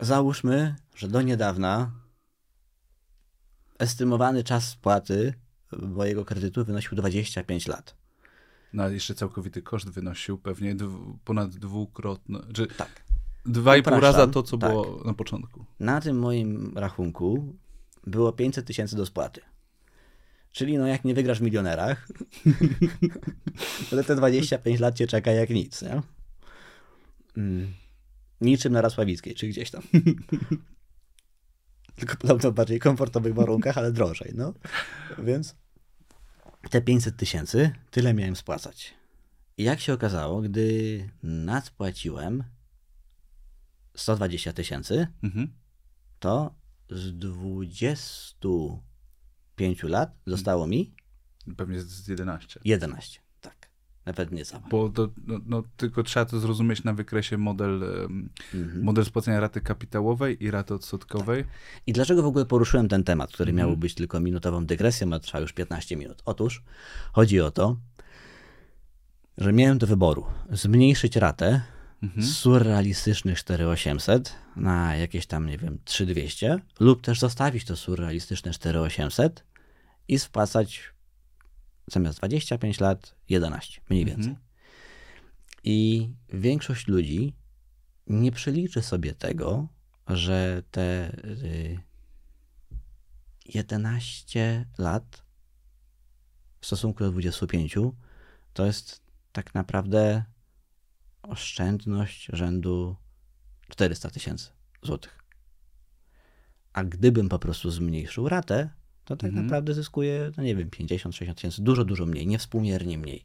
Załóżmy, że do niedawna estymowany czas spłaty mojego kredytu wynosił 25 lat. No, ale jeszcze całkowity koszt wynosił pewnie dwu, ponad dwukrotno, czy Tak. dwa i pół raza to, co tak. było na początku. Na tym moim rachunku było 500 tysięcy do spłaty. Czyli no jak nie wygrasz w milionerach, to te 25 lat cię czeka jak nic. Nie? mm, niczym na Rasławickiej, czy gdzieś tam. Tylko podobno w bardziej komfortowych warunkach, ale drożej, no. Więc te 500 tysięcy, tyle miałem spłacać. I jak się okazało, gdy nadpłaciłem 120 tysięcy, Mhm. to z 25 lat zostało mi Pewnie z- z 11. 11. Tak. Nawet nie za mało. Bo to, no, no, tylko trzeba to zrozumieć na wykresie model, Mhm. model spłacenia raty kapitałowej i raty odsetkowej. I dlaczego w ogóle poruszyłem ten temat, który Mhm. miał być tylko minutową dygresją, a trwa już 15 minut? Otóż chodzi o to, że miałem do wyboru zmniejszyć ratę Mhm. z surrealistycznych 4800 na jakieś tam, nie wiem, 3200 lub też zostawić to surrealistyczne 4800 i spłacać zamiast 25 lat 11, mniej Mhm. więcej. I większość ludzi nie przeliczy sobie tego, że te y, 11 lat w stosunku do 25 to jest tak naprawdę oszczędność rzędu 400 tysięcy złotych. A gdybym po prostu zmniejszył ratę, to tak Mhm. naprawdę zyskuję, no nie wiem, 50-60 tysięcy, dużo, dużo mniej, niewspółmiernie mniej.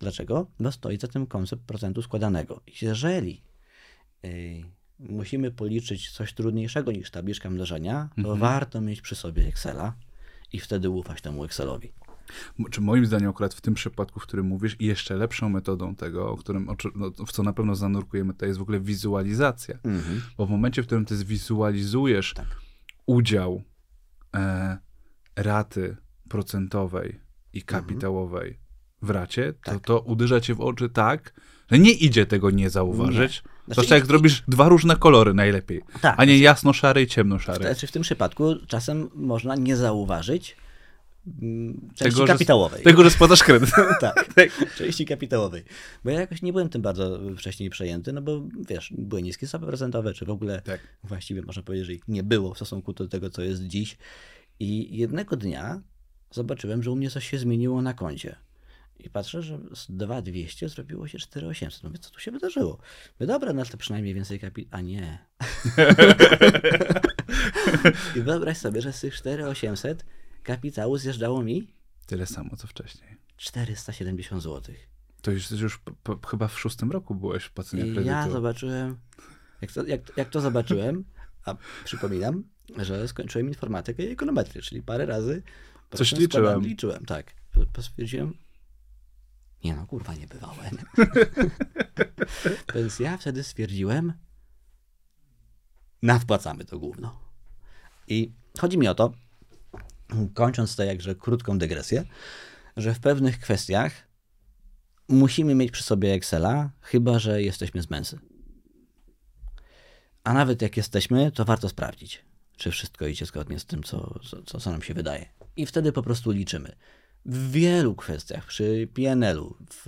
Dlaczego? Bo stoi za tym koncept procentu składanego. Jeżeli y, musimy policzyć coś trudniejszego niż tabliczka mnożenia, to Mhm. warto mieć przy sobie Excela i wtedy ufać temu Excelowi. Czy moim zdaniem akurat w tym przypadku, w którym mówisz, i jeszcze lepszą metodą tego, o którym, o, no, w co na pewno zanurkujemy, to jest w ogóle wizualizacja. Mhm. Bo w momencie, w którym ty zwizualizujesz Tak. udział e, raty procentowej i kapitałowej w racie, to Mhm. Tak. to uderza cię w oczy tak, że nie idzie tego nie zauważyć. Znaczy, Zwłaszcza jak i- zrobisz dwa różne kolory najlepiej, Tak. a nie jasno-szary i ciemno-szary. Znaczy w tym przypadku czasem można nie zauważyć mm, części Tego, że- kapitałowej. Tego, że spłacasz kredyt. tak, części kapitałowej. Bo ja jakoś nie byłem tym bardzo wcześniej przejęty, no bo wiesz, były niskie stopy procentowe, czy w ogóle Tak. właściwie można powiedzieć, że ich nie było w stosunku do tego, co jest dziś. I jednego dnia zobaczyłem, że u mnie coś się zmieniło na koncie. I patrzę, że z 2200 zrobiło się 4800. Mówię, co tu się wydarzyło? Mówię, dobra, no to przynajmniej więcej kapitału. A nie. I wyobraź sobie, że z tych 4800 kapitału zjeżdżało mi Tyle samo, co wcześniej. 470 zł. To już, już p- p- chyba w szóstym roku byłeś płacenia I kredytu. ja zobaczyłem, jak to, jak, jak to zobaczyłem, a przypominam, że skończyłem informatykę i ekonometrię, czyli parę razy Coś liczyłem. składałem- Liczyłem, tak. Stwierdziłem, nie no, kurwa, nie bywałem. Więc ja wtedy stwierdziłem, nadpłacamy to gówno. I chodzi mi o to, kończąc tę jakże krótką dygresję, że w pewnych kwestiach musimy mieć przy sobie Excela, chyba że jesteśmy z męsy. A nawet jak jesteśmy, to warto sprawdzić, czy wszystko idzie zgodnie z tym, co, co, co nam się wydaje. I wtedy po prostu liczymy. W wielu kwestiach, przy PNL-u, w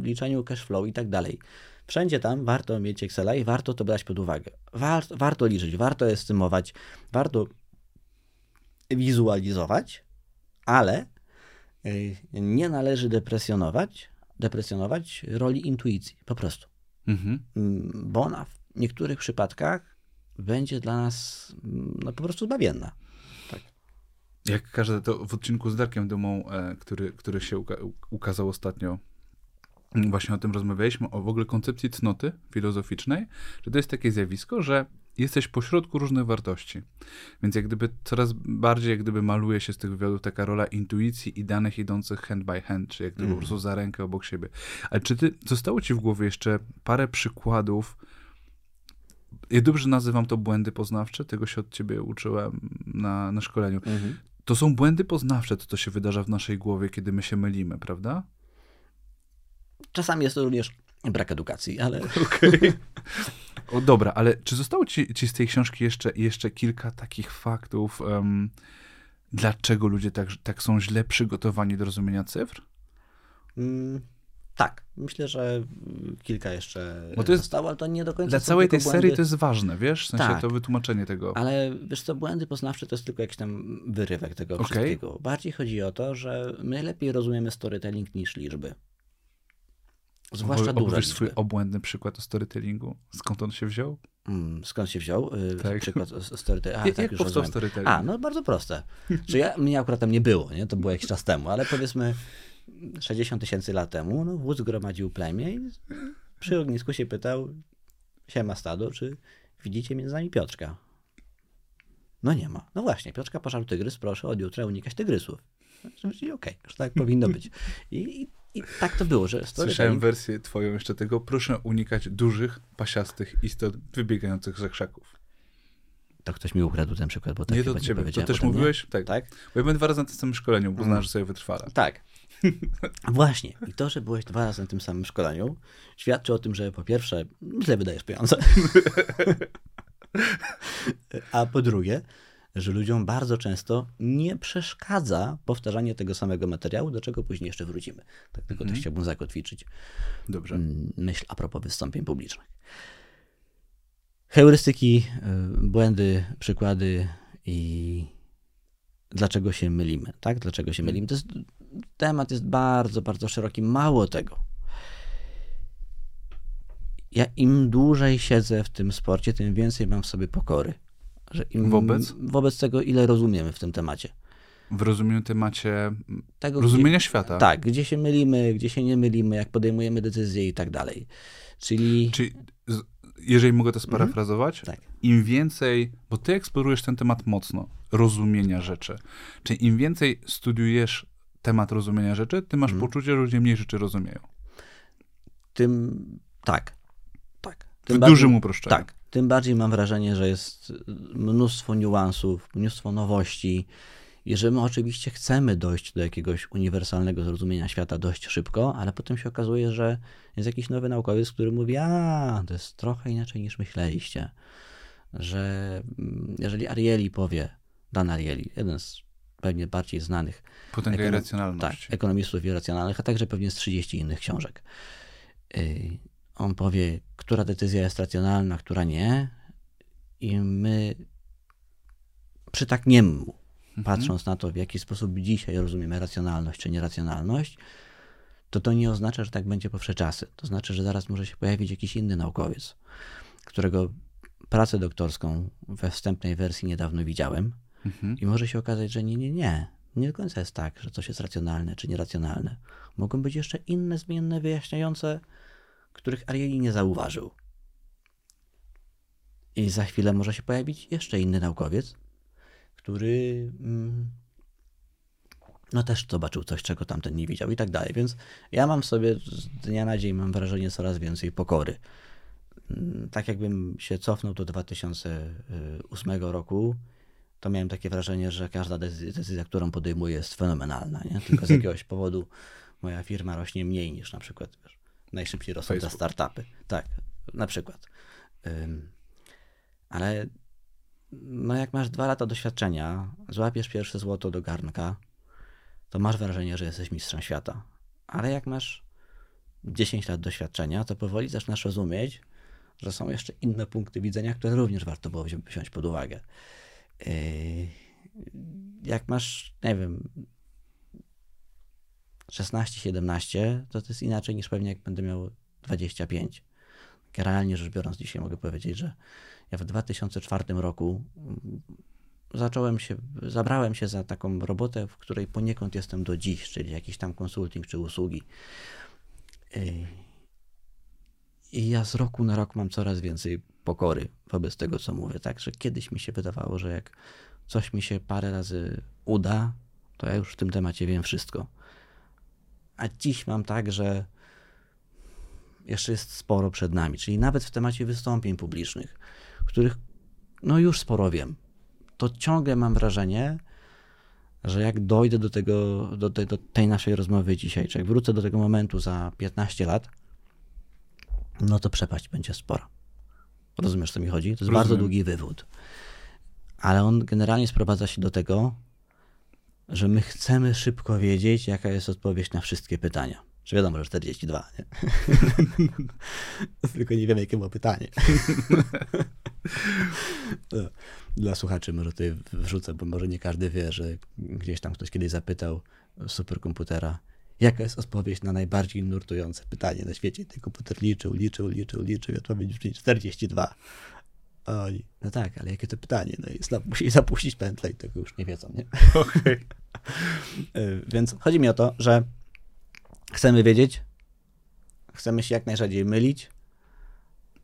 liczeniu cash flow i tak dalej. Wszędzie tam warto mieć Excela i warto to brać pod uwagę. War, warto liczyć, warto estymować, warto wizualizować, ale y, nie należy depresjonować, depresjonować roli intuicji, po prostu. Mhm. Mm, Bo ona w niektórych przypadkach będzie dla nas mm, no, po prostu zbawienna. Jak każde to w odcinku z Darkiem Dumą, e, który, który się uka ukazał ostatnio, mm, właśnie o tym rozmawialiśmy, o w ogóle koncepcji cnoty filozoficznej, że to jest takie zjawisko, że jesteś pośrodku różnych wartości. Więc jak gdyby coraz bardziej jak gdyby maluje się z tych wywiadów taka rola intuicji i danych idących hand by hand, czy jak gdyby po prostu za rękę obok siebie. Ale czy ty, zostało ci w głowie jeszcze parę przykładów, ja dobrze nazywam to błędy poznawcze, tego się od ciebie uczyłem na, na szkoleniu. To są błędy poznawcze, to co się wydarza w naszej głowie, kiedy my się mylimy, prawda? Czasami jest to również brak edukacji, ale O, dobra, ale czy zostało ci, ci z tej książki jeszcze, jeszcze kilka takich faktów, em, dlaczego ludzie tak, tak są źle przygotowani do rozumienia cyfr? mm, tak, myślę, że mm, kilka jeszcze Bo to jest- zostało, ale to nie do końca Dla całej tej tylko serii błędy. to jest ważne, wiesz? W sensie Tak. to wytłumaczenie tego. Ale wiesz co, błędy poznawcze to jest tylko jakiś tam wyrywek tego Okej. wszystkiego. Bardziej chodzi o to, że my lepiej rozumiemy storytelling niż liczby. Zwłaszcza duże Opowiesz swój obłędny przykład o storytellingu? Skąd on się wziął? Mm, skąd się wziął y, Tak. przykład z- z storytelling? A, Jak, tak, już powstał storytelling? A, no bardzo proste. Czy ja, mnie akurat tam nie było, nie? to było jakiś czas temu, ale powiedzmy 60 tysięcy lat temu no, wódz gromadził plemię i przy ognisku się pytał, siema stado, czy widzicie między nami Piotrka? No nie ma. No właśnie, Piotrka pożarł tygrys, proszę od jutra unikać tygrysów. Czyli okej, że tak powinno być. I, i, tak to było, że Słyszałem wersję twoją jeszcze tego. Proszę unikać dużych, pasiastych istot wybiegających ze krzaków. To ktoś mi ukradł ten przykład, bo tak nie do ciebie. To też nie? mówiłeś? Tak. Tak? Bo ja byłem dwa razy na tym samym szkoleniu, bo znasz, że sobie wytrwale. Tak. Właśnie. I to, że byłeś dwa razy na tym samym szkoleniu, świadczy o tym, że po pierwsze, źle wydajesz pieniądze. A po drugie, że ludziom bardzo często nie przeszkadza powtarzanie tego samego materiału, do czego później jeszcze wrócimy. Tak tylko też chciałbym zakotwiczyć Dobrze. mm, myśl a propos wystąpień publicznych. Heurystyki, y, błędy, przykłady i dlaczego się mylimy, tak? Dlaczego się mylimy? To jest, temat jest bardzo, bardzo szeroki. Mało tego. Ja im dłużej siedzę w tym sporcie, tym więcej mam w sobie pokory. Że im, Wobec? Wobec tego, ile rozumiemy w tym temacie. W rozumieniu temacie Tego, rozumienia gdzie, świata. Tak, gdzie się mylimy, gdzie się nie mylimy, jak podejmujemy decyzje i tak dalej. Czyli Czyli, jeżeli mogę to sparafrazować, tak. im więcej, bo ty eksplorujesz ten temat mocno, rozumienia rzeczy. Czyli im więcej studiujesz temat rozumienia rzeczy, tym masz Mhm. poczucie, że ludzie mniej rzeczy rozumieją. tym tak. Tak. W Tym bardziej- dużym uproszczeniu. Tak. Tym bardziej mam wrażenie, że jest mnóstwo niuansów, mnóstwo nowości i że my oczywiście chcemy dojść do jakiegoś uniwersalnego zrozumienia świata dość szybko, ale potem się okazuje, że jest jakiś nowy naukowiec, który mówi, a to jest trochę inaczej niż myśleliście. Że mm, jeżeli Arieli powie, Dan Arieli, jeden z pewnie bardziej znanych Potęga Ekonom- tak, ekonomistów irracjonalnych, a także pewnie z 30 innych książek. Yy, On powie, która decyzja jest racjonalna, która nie, i my przytakniemy mu, patrząc na to, w jaki sposób dzisiaj rozumiemy racjonalność czy nieracjonalność, to to nie oznacza, że tak będzie po wsze czasy. To znaczy, że zaraz może się pojawić jakiś inny naukowiec, którego pracę doktorską we wstępnej wersji niedawno widziałem, Mhm. i może się okazać, że nie, nie, nie. Nie do końca jest tak, że coś jest racjonalne czy nieracjonalne. Mogą być jeszcze inne zmienne wyjaśniające, których Arieli nie zauważył. I za chwilę może się pojawić jeszcze inny naukowiec, który mm, no też zobaczył coś, czego tamten nie widział i tak dalej. Więc ja mam sobie z dnia na dzień, mam wrażenie, coraz więcej pokory. Mm, Tak jakbym się cofnął do 2008 roku, to miałem takie wrażenie, że każda decyzja, którą podejmuję, jest fenomenalna. Nie? Tylko z jakiegoś powodu moja firma rośnie mniej niż na przykład wiesz, najszybciej rosną te startupy. Tak, na przykład. Ym, ale no jak masz dwa lata doświadczenia, złapiesz pierwsze złoto do garnka, to masz wrażenie, że jesteś mistrzem świata. Ale jak masz 10 lat doświadczenia, to powoli zaczynasz rozumieć, że są jeszcze inne punkty widzenia, które również warto było wzi- wziąć pod uwagę. Yy, Jak masz, nie wiem, 16-17, to to jest inaczej niż pewnie jak będę miał 25. Generalnie rzecz biorąc, dzisiaj mogę powiedzieć, że ja w 2004 roku mm, zacząłem się, zabrałem się za taką robotę, w której poniekąd jestem do dziś, czyli jakiś tam konsulting czy usługi. I ja z roku na rok mam coraz więcej pokory wobec tego, co mówię. Tak, że kiedyś mi się wydawało, że jak coś mi się parę razy uda, to ja już w tym temacie wiem wszystko. A dziś mam tak, że jeszcze jest sporo przed nami. Czyli nawet w temacie wystąpień publicznych, których no już sporo wiem, to ciągle mam wrażenie, że jak dojdę do tego, do, tej- do tej naszej rozmowy dzisiaj, czy jak wrócę do tego momentu za 15 lat, no to przepaść będzie spora. Rozumiesz, co mi chodzi? To jest bardzo Rozumiem. długi wywód. Ale on generalnie sprowadza się do tego, że my chcemy szybko wiedzieć, jaka jest odpowiedź na wszystkie pytania. Czy wiadomo, że 42, nie? Tylko nie wiemy, jakie było pytanie. No, Dla słuchaczy może tutaj wrzucę, bo może nie każdy wie, że gdzieś tam ktoś kiedyś zapytał superkomputera, Jaka jest odpowiedź na najbardziej nurtujące pytanie na świecie? Ten komputer liczył, liczył, liczył, liczył i odpowiedź brzmi 42. A oni, no tak, ale jakie to pytanie? No i znowu musieli zapuścić pętlę i tego już nie wiedzą, nie? Okej. Y, Więc chodzi mi o to, że chcemy wiedzieć, chcemy się jak najrzadziej mylić,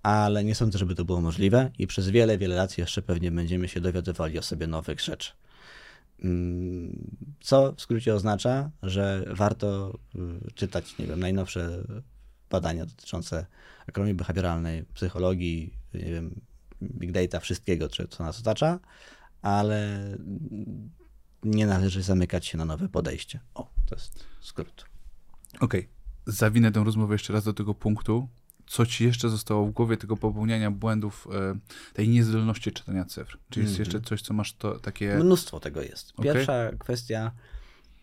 ale nie sądzę, żeby to było możliwe i przez wiele, wiele lat jeszcze pewnie będziemy się dowiadywali o sobie nowych rzeczy. Mm, Co w skrócie oznacza, że warto y, czytać, nie wiem, najnowsze badania dotyczące ekonomii behawioralnej, psychologii, nie wiem, big data, wszystkiego, co nas otacza, ale nie należy zamykać się na nowe podejście. O, to jest skrót. Okej. Zawinę tę rozmowę jeszcze raz do tego punktu. Co ci jeszcze zostało w głowie tego popełniania błędów, e, tej niezdolności czytania cyfr? Czy jest Mhm. jeszcze coś, co masz to takie... Mnóstwo tego jest. Pierwsza kwestia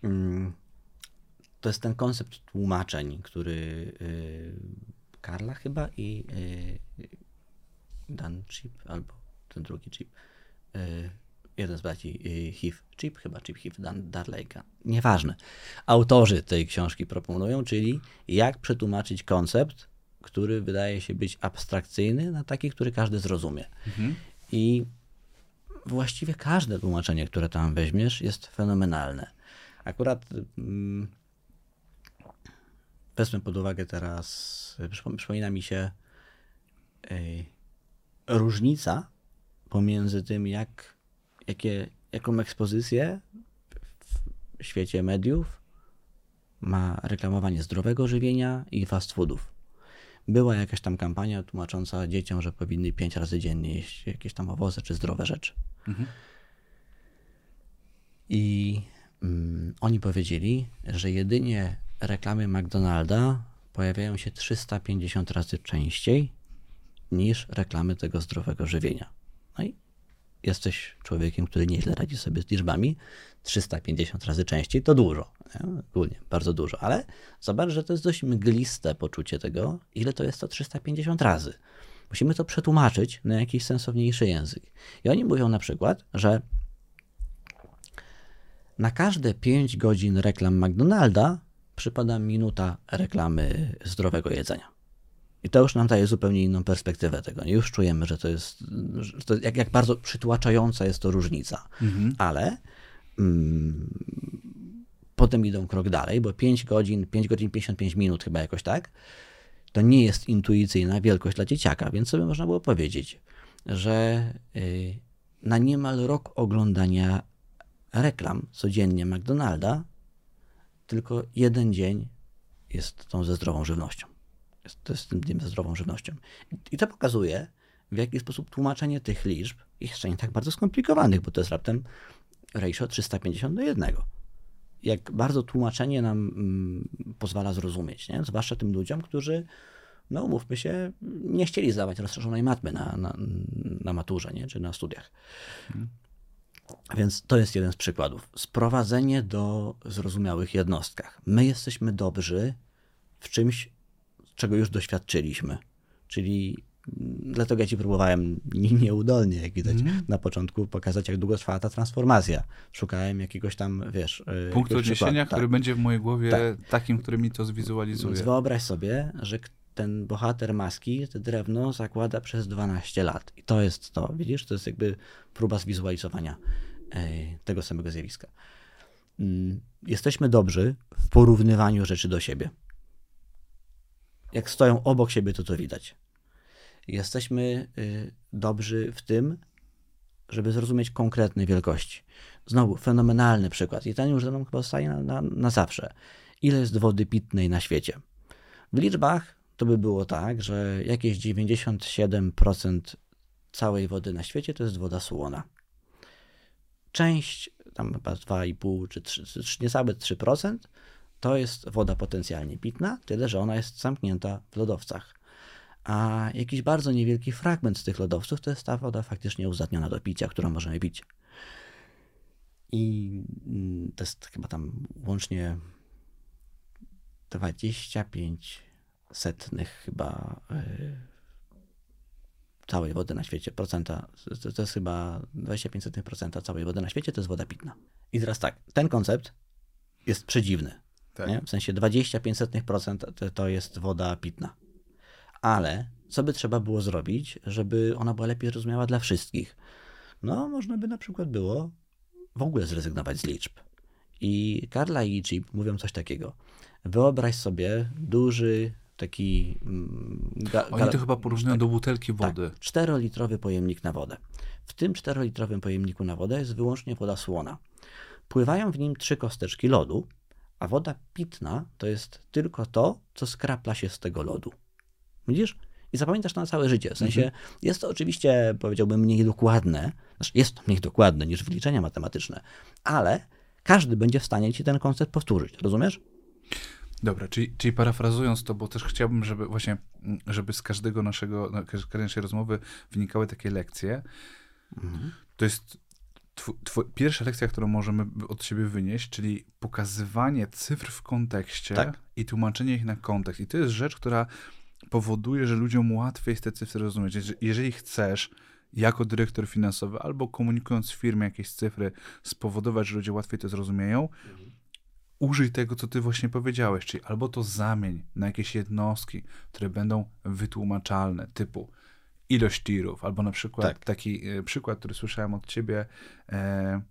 mm, to jest ten koncept tłumaczeń, który y, Karla chyba i y, Dan Chip, albo ten drugi Chip, y, jeden z braci Heath, Chip chyba, Chip Heath, Dan Darleyka, nieważne. Autorzy tej książki proponują, czyli jak przetłumaczyć koncept, który wydaje się być abstrakcyjny na taki, który każdy zrozumie. Mhm. I właściwie każde tłumaczenie, które tam weźmiesz, jest fenomenalne. Akurat mm, wezmę pod uwagę teraz, przypo- przypomina mi się ej, różnica pomiędzy tym, jak, jakie, jaką ekspozycję w świecie mediów ma reklamowanie zdrowego żywienia i fast foodów. Była jakaś tam kampania tłumacząca dzieciom, że powinny pięć razy dziennie jeść jakieś tam owoce czy zdrowe rzeczy. Mhm. I mm, oni powiedzieli, że jedynie reklamy McDonalda pojawiają się 350 razy częściej niż reklamy tego zdrowego żywienia. No i jesteś człowiekiem, który nieźle radzi sobie z liczbami. 350 razy częściej to dużo. Nie? Ogólnie bardzo dużo, ale zobacz, że to jest dość mgliste poczucie tego, ile to jest to 350 razy. Musimy to przetłumaczyć na jakiś sensowniejszy język. I oni mówią na przykład, że na każde 5 godzin reklam McDonalda przypada minuta reklamy zdrowego jedzenia. I to już nam daje zupełnie inną perspektywę tego. Już czujemy, że to jest, że to jak, jak bardzo przytłaczająca jest to różnica. Mhm. Ale mm, potem idą krok dalej, bo 5 godzin, 5 godzin 55 minut chyba jakoś tak, to nie jest intuicyjna wielkość dla dzieciaka, więc sobie można było powiedzieć, że y, na niemal rok oglądania reklam codziennie McDonalda, tylko jeden dzień jest tą ze zdrową żywnością. Jest tym dniem ze zdrową żywnością. I to pokazuje, w jaki sposób tłumaczenie tych liczb, jeszcze nie tak bardzo skomplikowanych, bo to jest raptem ratio 350 do 1. Jak bardzo tłumaczenie nam mm, pozwala zrozumieć, nie? zwłaszcza tym ludziom, którzy, no umówmy się, nie chcieli zdawać rozszerzonej matmy na, na, na maturze, nie? czy na studiach. Więc to jest jeden z przykładów. Sprowadzenie do zrozumiałych jednostkach. My jesteśmy dobrzy w czymś, czego już doświadczyliśmy. Czyli mm, dlatego ja ci próbowałem nie- nieudolnie, jak widać, na początku pokazać, jak długo trwała ta transformacja. Szukałem jakiegoś tam, wiesz... yy, Punkt jakiegoś odniesienia, przykładu. który Tak. będzie w mojej głowie Tak. takim, który mi to Więc zwizualizuje. wyobraź sobie, że ten bohater maski te drewno zakłada przez 12 lat. I to jest to, widzisz? To jest jakby próba zwizualizowania e, tego samego zjawiska. Mm, Jesteśmy dobrzy w porównywaniu rzeczy do siebie. Jak stoją obok siebie, to to widać. Jesteśmy y, dobrzy w tym, żeby zrozumieć konkretne wielkości. Znowu, fenomenalny przykład. I ten już ze mną chyba zostaje na, na, na zawsze. Ile jest wody pitnej na świecie? W liczbach to by było tak, że jakieś 97% całej wody na świecie to jest woda słona. Część, tam chyba 2,5 czy 3, czy niecałe 3%, to jest woda potencjalnie pitna, tyle że ona jest zamknięta w lodowcach. A jakiś bardzo niewielki fragment z tych lodowców to jest ta woda faktycznie uzdatniona do picia, którą możemy pić. I mm, to jest chyba tam łącznie 25 setnych chyba y, całej wody na świecie, procenta, to, to jest chyba 25 setnych procenta całej wody na świecie, to jest woda pitna. I teraz tak, ten koncept jest przedziwny. Tak. Nie? W sensie 25% to, jest woda pitna. Ale co by trzeba było zrobić, żeby ona była lepiej zrozumiała dla wszystkich? No, można by na przykład było w ogóle zrezygnować z liczb. I Karla i Chip mówią coś takiego. Wyobraź sobie duży taki. Mm, ga, Oni to chyba porównują tak, do butelki wody. Tak, 4-litrowy pojemnik na wodę. W tym 4-litrowym pojemniku na wodę jest wyłącznie woda słona. Pływają w nim trzy kosteczki lodu, a woda pitna to jest tylko to, co skrapla się z tego lodu. Widzisz? I zapamiętasz na całe życie. W sensie mhm. jest to oczywiście, powiedziałbym, mniej dokładne. Znaczy jest to mniej dokładne niż wyliczenia matematyczne, ale każdy będzie w stanie ci ten koncept powtórzyć. Rozumiesz? Dobra, czyli, czyli parafrazując to, bo też chciałbym, żeby właśnie, żeby z każdego naszego, no, każdej naszej rozmowy wynikały takie lekcje. Mhm. To jest pierwsza lekcja, którą możemy od siebie wynieść, czyli pokazywanie cyfr w kontekście tak. i tłumaczenie ich na kontekst. I to jest rzecz, która powoduje, że ludziom łatwiej jest te cyfry rozumieć. Jeżeli chcesz jako dyrektor finansowy albo komunikując w firmie jakieś cyfry spowodować, że ludzie łatwiej to zrozumieją, mhm. użyj tego, co ty właśnie powiedziałeś, czyli albo to zamień na jakieś jednostki, które będą wytłumaczalne, typu ilość tirów, albo na przykład tak. taki e, przykład, który słyszałem od ciebie, e,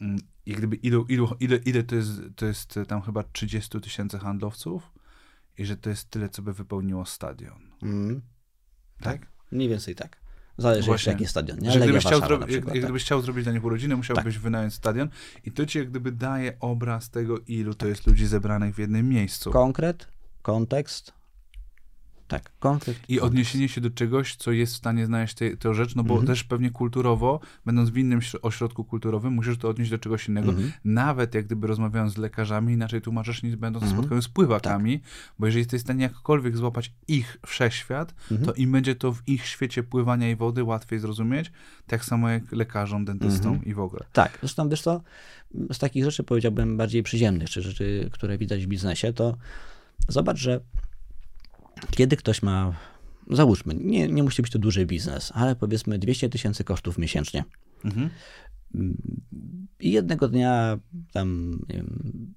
mm, jak gdyby ilu, ilu, ile, ile to, jest, to jest tam chyba 30 tysięcy handlowców i że to jest tyle, co by wypełniło stadion. Mm. Tak? tak? Mniej więcej tak. Zależy Właśnie. jeszcze jaki stadion. Nie? Że gdybyś, chciał, przykład, jak, jak gdybyś chciał zrobić dla nich urodziny, musiałbyś tak. wynająć stadion i to ci jak gdyby daje obraz tego, ilu to jest ludzi zebranych w jednym miejscu. Konkret, kontekst, tak, konkret. I odniesienie się do czegoś, co jest w stanie znaleźć tę rzecz, no bo mhm. też pewnie kulturowo, będąc w innym ośrodku kulturowym, musisz to odnieść do czegoś innego. Mhm. Nawet jak gdyby rozmawiając z lekarzami, inaczej tłumaczysz niż będąc mhm. spotkaniu z pływakami, tak. bo jeżeli jesteś w stanie jakkolwiek złapać ich wszechświat, mhm. to im będzie to w ich świecie pływania i wody łatwiej zrozumieć, tak samo jak lekarzom, dentystom mhm. i w ogóle. Tak, zresztą wiesz co, z takich rzeczy powiedziałbym bardziej przyziemnych, czy rzeczy, które widać w biznesie, to zobacz, że kiedy ktoś ma, załóżmy, nie, nie musi być to duży biznes, ale powiedzmy 200 tysięcy kosztów miesięcznie. Mhm. I jednego dnia tam wiem,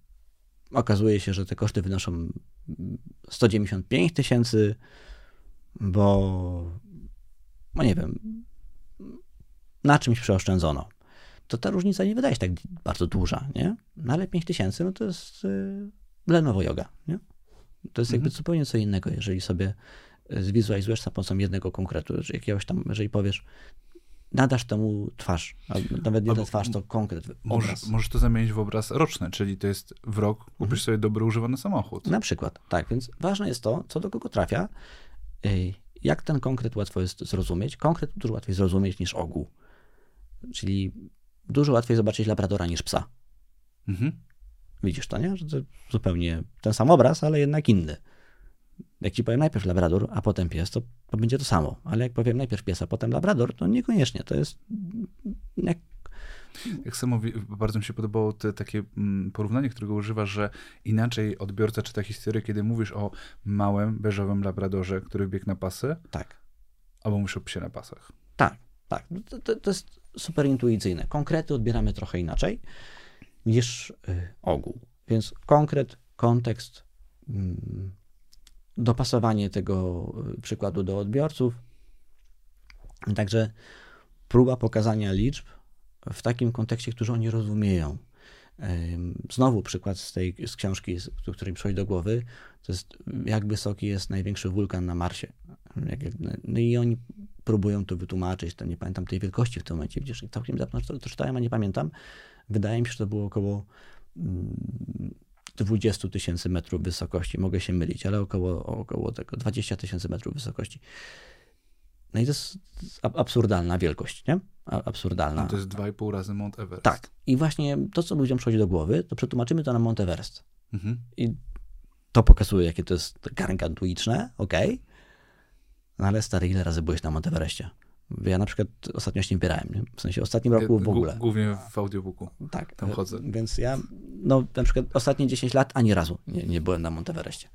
okazuje się, że te koszty wynoszą 195 tysięcy, bo no nie wiem, na czymś przeoszczędzono. To ta różnica nie wydaje się tak bardzo duża, nie? No ale 5 tysięcy, no to jest y, Lenovo Yoga, nie? To jest jakby mhm. zupełnie co innego, jeżeli sobie e, zwizualizujesz za pomocą jednego konkretu, jakiegoś tam, jeżeli powiesz, nadasz temu twarz, nawet nie twarz, to konkret, możesz, możesz to zamienić w obraz roczny, czyli to jest w rok kupisz mhm. sobie dobry używany samochód. Na przykład, tak, więc ważne jest to, co do kogo trafia, jak ten konkret łatwo jest zrozumieć. Konkret dużo łatwiej zrozumieć niż ogół. Czyli dużo łatwiej zobaczyć labradora niż psa. Mhm. Widzisz to, nie? Że to zupełnie ten sam obraz, ale jednak inny. Jak ci powiem najpierw labrador, a potem pies, to, to będzie to samo. Ale jak powiem najpierw pies, a potem labrador, to niekoniecznie. To jest jak jak Samowi bardzo mi się podobało te takie mm, porównanie, którego używasz, że inaczej odbiorca czyta historię, kiedy mówisz o małym, beżowym labradorze, który biegł na pasy. Tak. Albo mówisz o psie na pasach. Tak, tak. To, to, to jest super intuicyjne. Konkrety odbieramy trochę inaczej niż y, ogół. Więc konkret, kontekst, mm, dopasowanie tego y, przykładu do odbiorców. Także próba pokazania liczb w takim kontekście, który oni rozumieją. Znowu przykład z tej z książki, który mi przychodzi do głowy, to jest jak wysoki jest największy wulkan na Marsie. No i oni próbują to wytłumaczyć, to nie pamiętam tej wielkości w tym momencie, widzisz, całkiem to, to czytałem, a nie pamiętam. Wydaje mi się, że to było około 20 mm, tysięcy metrów wysokości. Mogę się mylić, ale około, około tego 20 tysięcy metrów wysokości. No i to jest absurdalna wielkość, nie? Absurdalna. No to jest 2,5 razy Mount Everest. Tak. I właśnie to, co ludziom przychodzi do głowy, to przetłumaczymy to na Mount Everest. Mhm. I to pokazuje, jakie to jest gargantuiczne, ok? No ale stary, ile razy byłeś na Mount Everestie? Ja na przykład ostatnio się nie bierałem, nie? w sensie ostatnim roku w ogóle. Głównie w audiobooku. Tak. Tam chodzę. Więc ja, no na przykład ostatnie 10 lat ani razu nie, nie byłem na Monteverestie.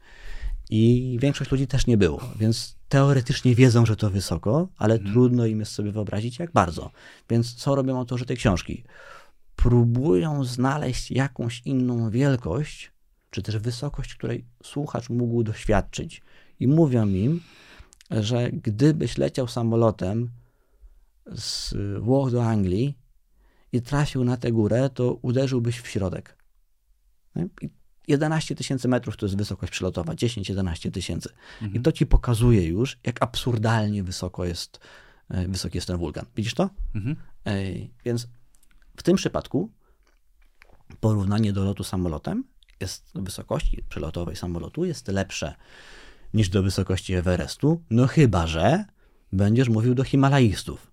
I większość ludzi też nie było, więc teoretycznie wiedzą, że to wysoko, ale hmm. trudno im jest sobie wyobrazić, jak bardzo. Więc co robią autorzy tej książki? Próbują znaleźć jakąś inną wielkość, czy też wysokość, której słuchacz mógł doświadczyć. I mówią im, że gdybyś leciał samolotem z Włoch do Anglii i trafił na tę górę, to uderzyłbyś w środek. 11 tysięcy metrów to jest wysokość przelotowa, 10-11 tysięcy. Mhm. I to ci pokazuje już, jak absurdalnie wysoko jest, e, wysoki jest ten wulkan. Widzisz to? Mhm. Więc w tym przypadku porównanie do lotu samolotem jest wysokości przelotowej samolotu jest lepsze niż do wysokości Everestu, no chyba, że będziesz mówił do Himalajistów.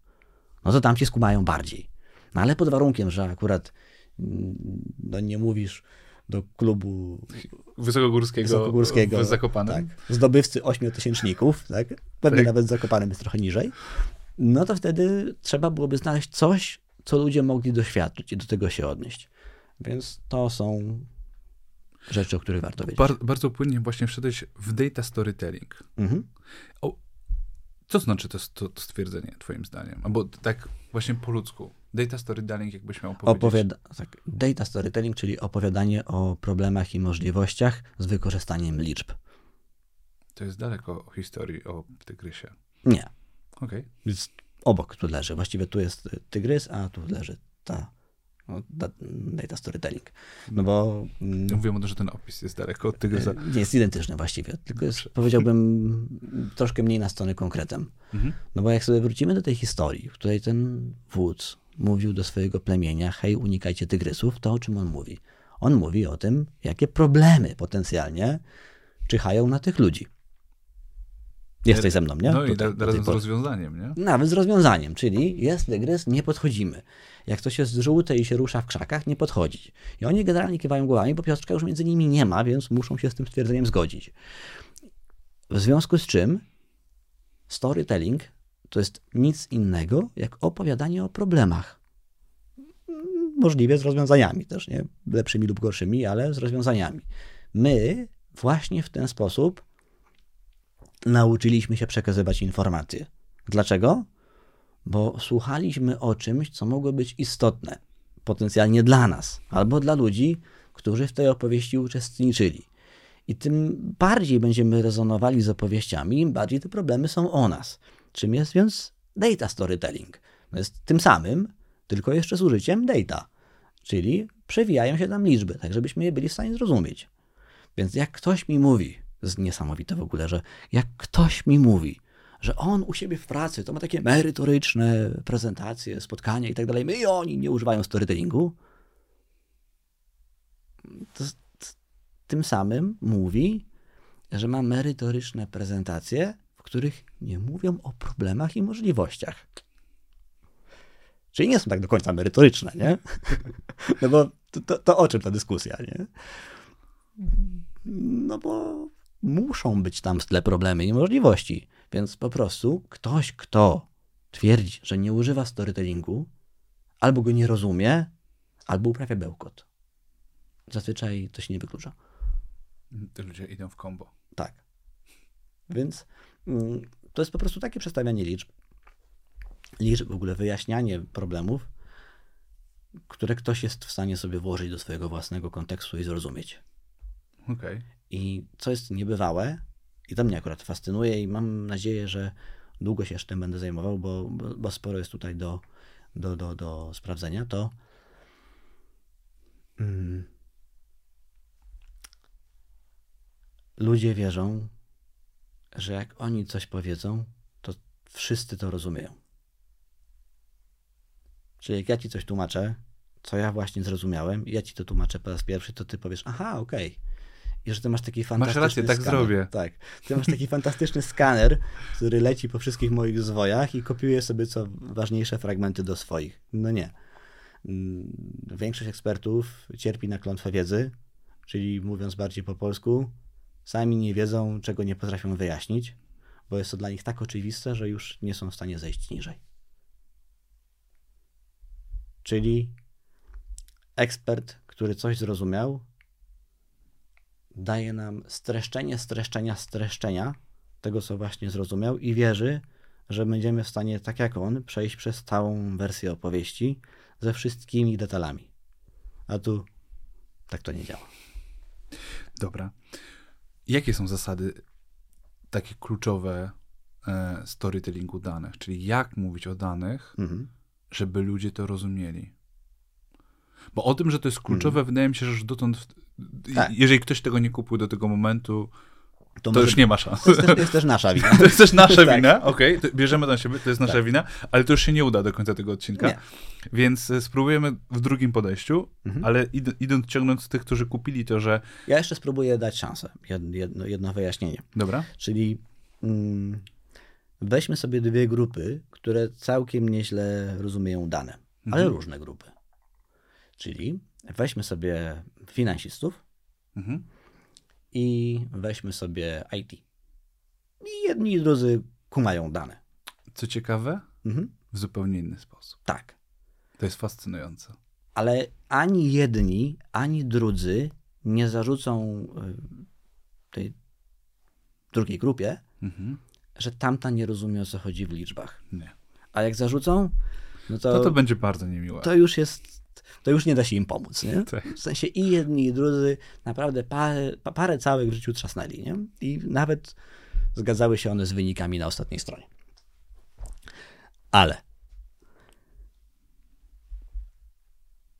No to tam ci skumają bardziej. No ale pod warunkiem, że akurat mm, no nie mówisz do klubu wysokogórskiego, wysokogórskiego w Zakopanem. Tak, zdobywcy ośmiotysięczników, tak? pewnie tak. nawet Zakopanem jest trochę niżej, no to wtedy trzeba byłoby znaleźć coś, co ludzie mogli doświadczyć i do tego się odnieść. Więc to są rzeczy, o których warto wiedzieć. Bar bardzo płynnie właśnie wszedłeś w data storytelling. Mhm. O, co znaczy to, to, to, stwierdzenie, twoim zdaniem? Albo tak właśnie po ludzku. Data storytelling, jakbyś miał powiedzieć. Opowiada tak, data storytelling, czyli opowiadanie o problemach i możliwościach z wykorzystaniem liczb. To jest daleko o historii o tygrysie. Nie. Okej. Okay. Obok tu leży. Właściwie tu jest tygrys, a tu leży ta no, data storytelling. No bo... Mm, ja mówię że ten opis jest daleko od tego. E, nie, jest identyczny właściwie, tylko jest, powiedziałbym, troszkę mniej na stronę konkretem. Mhm. No bo jak sobie wrócimy do tej historii, w której ten wódz mówił do swojego plemienia, hej, unikajcie tygrysów, to o czym on mówi? On mówi o tym, jakie problemy potencjalnie czyhają na tych ludzi. Jesteś ze mną, nie? No i razem z rozwiązaniem, nie? Nawet z rozwiązaniem, czyli jest tygrys, nie podchodzimy. Jak coś jest żółte i się rusza w krzakach, nie podchodzić. I oni generalnie kiwają głowami, bo Piotrka już między nimi nie ma, więc muszą się z tym stwierdzeniem zgodzić. W związku z czym storytelling to jest nic innego jak opowiadanie o problemach. Możliwie z rozwiązaniami też, nie? Lepszymi lub gorszymi, ale z rozwiązaniami. My właśnie w ten sposób nauczyliśmy się przekazywać informacje. Dlaczego? Bo słuchaliśmy o czymś, co mogło być istotne, potencjalnie dla nas, albo dla ludzi, którzy w tej opowieści uczestniczyli. I tym bardziej będziemy rezonowali z opowieściami, im bardziej te problemy są o nas. Czym jest więc data storytelling? No jest tym samym, tylko jeszcze z użyciem data, czyli przewijają się tam liczby, tak żebyśmy je byli w stanie zrozumieć. Więc jak ktoś mi mówi, jest niesamowite w ogóle, że jak ktoś mi mówi, że on u siebie w pracy to ma takie merytoryczne prezentacje, spotkania i tak dalej, i oni nie używają storytellingu, to tym samym mówi, że ma merytoryczne prezentacje, w których nie mówią o problemach i możliwościach. Czyli nie są tak do końca merytoryczne, nie? No bo to, to, to o czym ta dyskusja, nie? No bo muszą być tam w tle problemy i możliwości. Więc po prostu ktoś, kto twierdzi, że nie używa storytellingu, albo go nie rozumie, albo uprawia bełkot. Zazwyczaj to się nie wyklucza. Te ludzie idą w kombo. Tak. Więc mm, to jest po prostu takie przedstawianie liczb. Liczb, w ogóle wyjaśnianie problemów, które ktoś jest w stanie sobie włożyć do swojego własnego kontekstu i zrozumieć. Okej. Okay. I co jest niebywałe, i to mnie akurat fascynuje, i mam nadzieję, że długo się jeszcze tym będę zajmował, bo, bo sporo jest tutaj do, do, do, do sprawdzenia, to mm, ludzie wierzą, że jak oni coś powiedzą, to wszyscy to rozumieją. Czyli jak ja ci coś tłumaczę, co ja właśnie zrozumiałem, i ja ci to tłumaczę po raz pierwszy, to ty powiesz, aha, okej. Okay i że ty masz taki fantastyczny Masz rację, tak skaner. zrobię. Tak. Ty masz taki fantastyczny skaner, który leci po wszystkich moich zwojach i kopiuje sobie co ważniejsze fragmenty do swoich. No nie. Mm, większość ekspertów cierpi na klątwę wiedzy, czyli mówiąc bardziej po polsku, sami nie wiedzą, czego nie potrafią wyjaśnić, bo jest to dla nich tak oczywiste, że już nie są w stanie zejść niżej. Czyli ekspert, który coś zrozumiał, daje nam streszczenie, streszczenia, streszczenia tego, co właśnie zrozumiał i wierzy, że będziemy w stanie, tak jak on, przejść przez całą wersję opowieści ze wszystkimi detalami. A tu tak to nie działa. Dobra. Jakie są zasady takie kluczowe e, storytellingu danych? Czyli jak mówić o danych, Mhm. żeby ludzie to rozumieli? Bo o tym, że to jest kluczowe, wydaje mi się, że już dotąd, Mhm. Tak. jeżeli ktoś tego nie kupił do tego momentu, to, może- już nie ma szans. To jest, też, jest też nasza wina. To jest też nasza Tak. wina, okej, to bierzemy to na siebie, to jest nasza Tak. wina, ale to już się nie uda do końca tego odcinka. Nie. Więc e, spróbujemy w drugim podejściu, Mhm. ale id- idąc ciągnąc tych, którzy kupili to, że. Ja jeszcze spróbuję dać szansę. Jed- Jedno, jedno wyjaśnienie. Dobra, Czyli mm, weźmy sobie dwie grupy, które całkiem nieźle rozumieją dane, ale Mhm. różne grupy. Czyli weźmy sobie finansistów mhm. i weźmy sobie IT. I jedni i drudzy kumają dane. co ciekawe, Mhm. w zupełnie inny sposób. Tak. To jest fascynujące. Ale ani jedni, ani drudzy nie zarzucą y, tej drugiej grupie, Mhm. że tamta nie rozumie o co chodzi w liczbach. Nie. A jak zarzucą, no to, To to będzie bardzo niemiłe. to już jest, to już nie da się im pomóc, nie? Tak. W sensie i jedni, i drudzy naprawdę parę, pa- parę całych w życiu trzasnęli, nie? I nawet zgadzały się one z wynikami na ostatniej stronie. Ale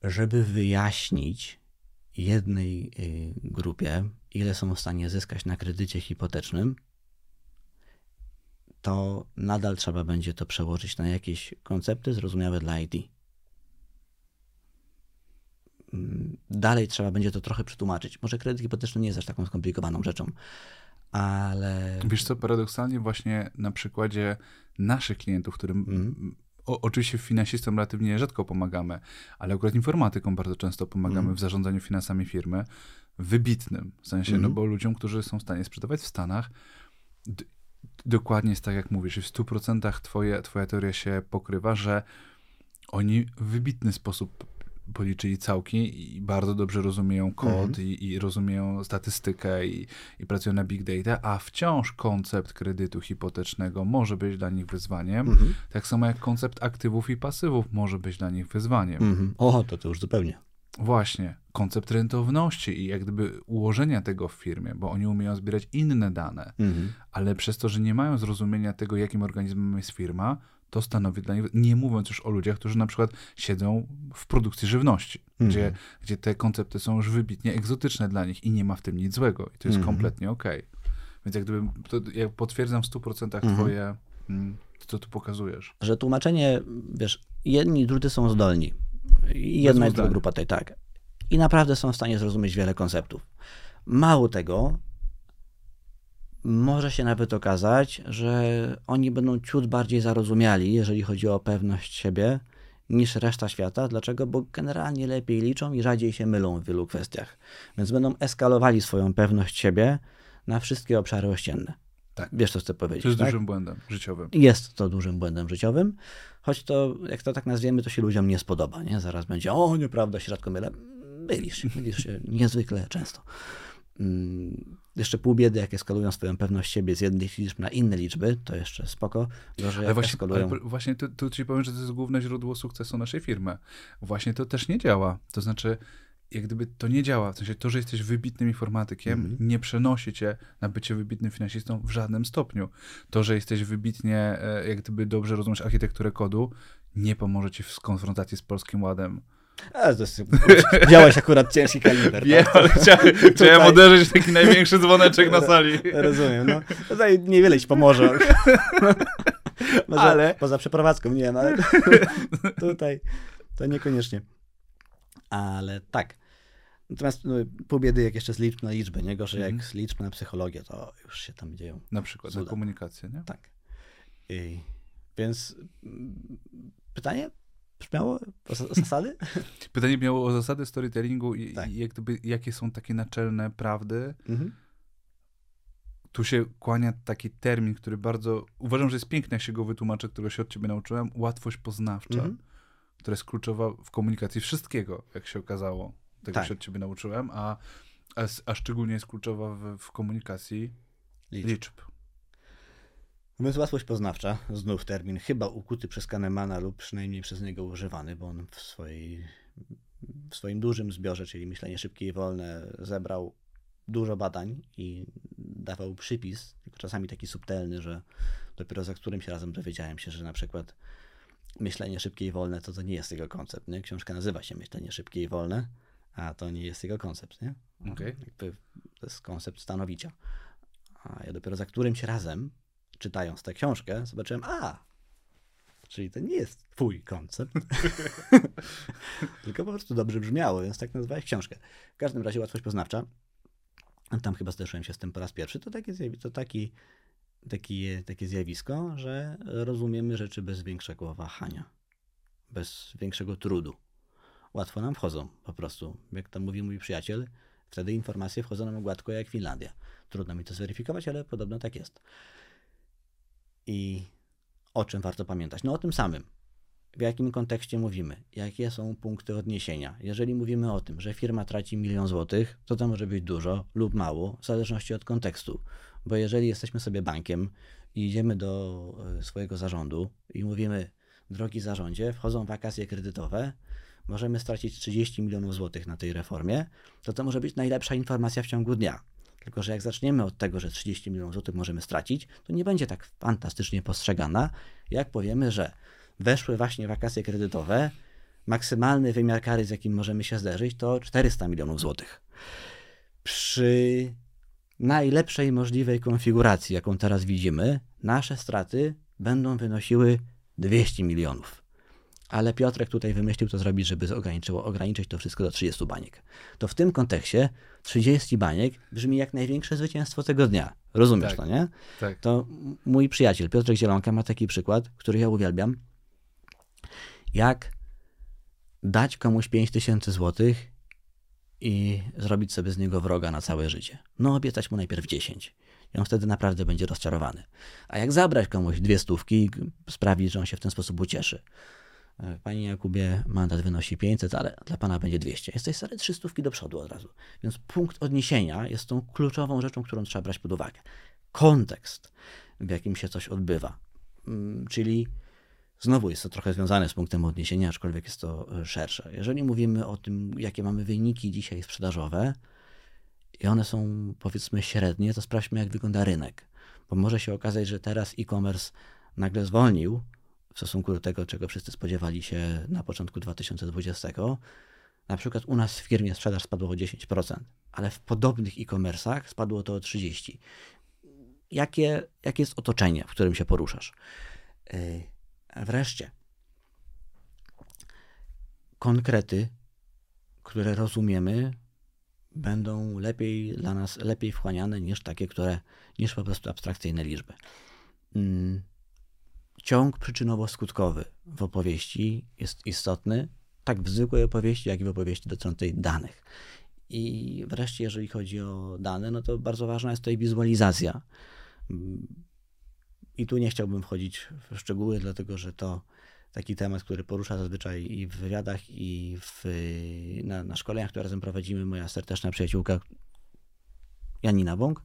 żeby wyjaśnić jednej y, grupie, ile są w stanie zyskać na kredycie hipotecznym, to nadal trzeba będzie to przełożyć na jakieś koncepty zrozumiałe dla IT. Mm, Dalej trzeba będzie to trochę przetłumaczyć. Może kredyt hipoteczny nie jest aż taką skomplikowaną rzeczą, ale Wiesz co, paradoksalnie właśnie na przykładzie naszych klientów, którym Mhm. o, oczywiście finansistom relatywnie rzadko pomagamy, ale akurat informatykom bardzo często pomagamy Mhm. w zarządzaniu finansami firmy, wybitnym, w sensie, no Mhm. bo ludziom, którzy są w stanie sprzedawać w Stanach, dokładnie jest tak, jak mówisz, i w 100% twoje, twoja teoria się pokrywa, że oni w wybitny sposób policzyli całki i bardzo dobrze rozumieją kod Mhm. i, i rozumieją statystykę i, i pracują na big data, a wciąż koncept kredytu hipotecznego może być dla nich wyzwaniem, Mhm. tak samo jak koncept aktywów i pasywów może być dla nich wyzwaniem. Mhm. O, to to już zupełnie. Właśnie, koncept rentowności i jak gdyby ułożenia tego w firmie, bo oni umieją zbierać inne dane, Mhm. ale przez to, że nie mają zrozumienia tego, jakim organizmem jest firma, to stanowi dla nich, nie mówiąc już o ludziach, którzy na przykład siedzą w produkcji żywności, Mhm. gdzie, gdzie te koncepty są już wybitnie egzotyczne dla nich i nie ma w tym nic złego i to jest Mhm. kompletnie okej. Więc jak gdyby, to ja potwierdzam w 100% Mhm. twoje, mm, to, co tu pokazujesz. Że tłumaczenie, wiesz, jedni i drudzy są zdolni. I jedna i druga grupa tutaj tak. I naprawdę są w stanie zrozumieć wiele konceptów. Mało tego, może się nawet okazać, że oni będą ciut bardziej zarozumiali, jeżeli chodzi o pewność siebie, niż reszta świata. Dlaczego? Bo generalnie lepiej liczą i rzadziej się mylą w wielu kwestiach. Więc będą eskalowali swoją pewność siebie na wszystkie obszary ościenne. Tak. Wiesz, co chcę powiedzieć. To jest tak? dużym błędem życiowym. Jest to dużym błędem życiowym, choć to, jak to tak nazwiemy, to się ludziom nie spodoba, nie? Zaraz będzie, o, nieprawda, się rzadko mylę. Mylisz się, mylisz się niezwykle często. Mm, jeszcze pół biedy, jak eskalują swoją pewność siebie z jednych liczb na inne liczby, to jeszcze spoko. Gorzej, Ale jak właśnie, eskalują... ale właśnie tu, tu ci powiem, że to jest główne źródło sukcesu naszej firmy. Właśnie to też nie działa. To znaczy, jak gdyby to nie działa. W sensie to, że jesteś wybitnym informatykiem, Mhm. nie przenosi cię na bycie wybitnym finansistą w żadnym stopniu. To, że jesteś wybitnie, e, jak gdyby dobrze rozumiesz architekturę kodu, nie pomoże ci w konfrontacji z Polskim Ładem. A, wziąłeś akurat ciężki kaliber. Wiem, tak? ale chciałem, chciałem uderzyć w taki największy dzwoneczek na sali. Rozumiem, no. Tutaj niewiele ci pomoże. Może Ale- Poza przeprowadzką, nie no, ale tutaj to niekoniecznie. Ale tak. Natomiast no, pół biedy, jak jeszcze z liczb na liczby, nie gorzej Mhm. jak z liczb na psychologię, to już się tam dzieją. Na przykład, na komunikację, nie? Tak. I, więc mm, pytanie brzmiało o, zas- o zasady? Pytanie miało o zasady storytellingu i, Tak. i jak gdyby, jakie są takie naczelne prawdy, Mhm. tu się kłania taki termin, który bardzo uważam, że jest piękny, jak się go wytłumaczę, którego się od ciebie nauczyłem. Łatwość poznawcza, Mhm. która jest kluczowa w komunikacji wszystkiego, jak się okazało. Tego Tak. się od ciebie nauczyłem, a, a, a szczególnie jest kluczowa w, w komunikacji Liczb. liczb. Więc łatwość poznawcza, znów termin, chyba ukuty przez Kahnemana lub przynajmniej przez niego używany, bo on w, swojej, w swoim dużym zbiorze, czyli myślenie szybkie i wolne, zebrał dużo badań i dawał przypis, tylko czasami taki subtelny, że dopiero za którymś razem dowiedziałem się, że na przykład myślenie szybkie i wolne to, to nie jest jego koncept. Nie? Książka nazywa się Myślenie szybkie i wolne, a to nie jest jego koncept. Nie? Okay. to jest koncept stanowicia. A ja dopiero za którymś razem, czytając tę książkę, zobaczyłem, a, czyli to nie jest twój koncept, tylko po prostu dobrze brzmiało, więc tak nazwałeś książkę. W każdym razie łatwość poznawcza, tam chyba zderzyłem się z tym po raz pierwszy, to, takie, to taki, taki, takie zjawisko, że rozumiemy rzeczy bez większego wahania, bez większego trudu. Łatwo nam wchodzą po prostu. Jak tam mówi mój przyjaciel, wtedy informacje wchodzą nam gładko jak Finlandia. Trudno mi to zweryfikować, ale podobno tak jest. I o czym warto pamiętać? No o tym samym. W jakim kontekście mówimy? Jakie są punkty odniesienia? Jeżeli mówimy o tym, że firma traci milion złotych, to to może być dużo lub mało, w zależności od kontekstu. Bo jeżeli jesteśmy sobie bankiem i idziemy do e, swojego zarządu i mówimy, drogi zarządzie, wchodzą wakacje kredytowe, możemy stracić 30 milionów złotych na tej reformie, to to może być najlepsza informacja w ciągu dnia. Tylko, że jak zaczniemy od tego, że 30 milionów złotych możemy stracić, to nie będzie tak fantastycznie postrzegana, jak powiemy, że weszły właśnie wakacje kredytowe, maksymalny wymiar kary, z jakim możemy się zderzyć, to 400 milionów złotych. Przy najlepszej możliwej konfiguracji, jaką teraz widzimy, nasze straty będą wynosiły 200 milionów ale Piotrek tutaj wymyślił to zrobić, żeby ograniczyło, ograniczyć to wszystko do 30 baniek. To w tym kontekście 30 baniek brzmi jak największe zwycięstwo tego dnia. Rozumiesz tak, to, nie? Tak. To mój przyjaciel Piotrek Zielonka ma taki przykład, który ja uwielbiam. Jak dać komuś 5000 złotych i zrobić sobie z niego wroga na całe życie. No obiecać mu najpierw 10. I on wtedy naprawdę będzie rozczarowany. A jak zabrać komuś dwie stówki i sprawić, że on się w ten sposób ucieszy. E, Panie Jakubie, mandat wynosi 500, ale dla Pana będzie 200. Jesteś stary 300 do przodu od razu. Więc punkt odniesienia jest tą kluczową rzeczą, którą trzeba brać pod uwagę. Kontekst, w jakim się coś odbywa. Mm, czyli znowu jest to trochę związane z punktem odniesienia, aczkolwiek jest to e, szersze. Jeżeli mówimy o tym, jakie mamy wyniki dzisiaj sprzedażowe i one są powiedzmy średnie, to sprawdźmy, jak wygląda rynek. Bo może się okazać, że teraz e-commerce nagle zwolnił, w stosunku do tego, czego wszyscy spodziewali się na początku 2020. Na przykład u nas w firmie sprzedaż spadła o 10%, ale w podobnych e-commerce'ach spadło to o 30%. Jakie, jakie jest otoczenie, w którym się poruszasz? Yy, wreszcie, konkrety, które rozumiemy, będą lepiej dla nas, lepiej wchłaniane niż takie, które, niż po prostu abstrakcyjne liczby. Ciąg przyczynowo-skutkowy w opowieści jest istotny, tak w zwykłej opowieści, jak i w opowieści dotyczącej danych. I wreszcie, jeżeli chodzi o dane, no to bardzo ważna jest tutaj wizualizacja. I tu nie chciałbym wchodzić w szczegóły, dlatego że to taki temat, który porusza zazwyczaj i w wywiadach, i w, na, na szkoleniach, które razem prowadzimy, moja serdeczna przyjaciółka Janina Bąk.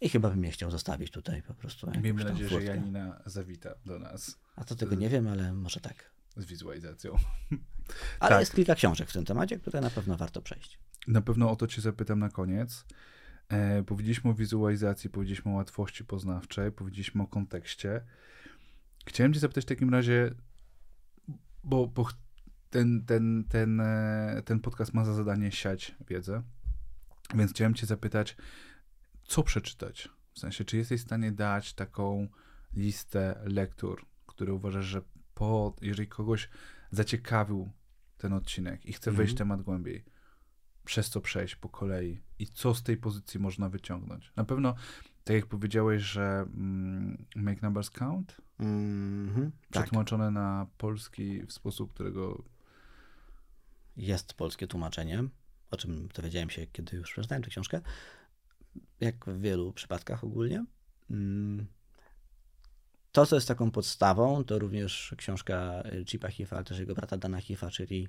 I chyba bym je chciał zostawić tutaj po prostu. Miejmy nadzieję, że Janina zawita do nas. A to tego nie wiem, ale może tak. Z wizualizacją. Ale tak. jest kilka książek w tym temacie, które na pewno warto przejść. Na pewno o to cię zapytam na koniec. E, powiedzieliśmy o wizualizacji, powiedzieliśmy o łatwości poznawczej, powiedzieliśmy o kontekście. Chciałem cię zapytać w takim razie, bo, bo ten, ten, ten, e, ten podcast ma za zadanie siać wiedzę, więc chciałem cię zapytać, co przeczytać? W sensie, czy jesteś w stanie dać taką listę lektur, które uważasz, że po, jeżeli kogoś zaciekawił ten odcinek i chce wejść mhm. temat głębiej, przez co przejść po kolei i co z tej pozycji można wyciągnąć? Na pewno, tak jak powiedziałeś, że mm, make numbers count, mm-hmm, przetłumaczone tak. na polski w sposób, którego... Jest polskie tłumaczenie, o czym dowiedziałem się, kiedy już przeczytałem tę książkę jak w wielu przypadkach ogólnie. Mm. To, co jest taką podstawą, to również książka Chipa Hiffa, ale też jego brata Dana Hiffa, czyli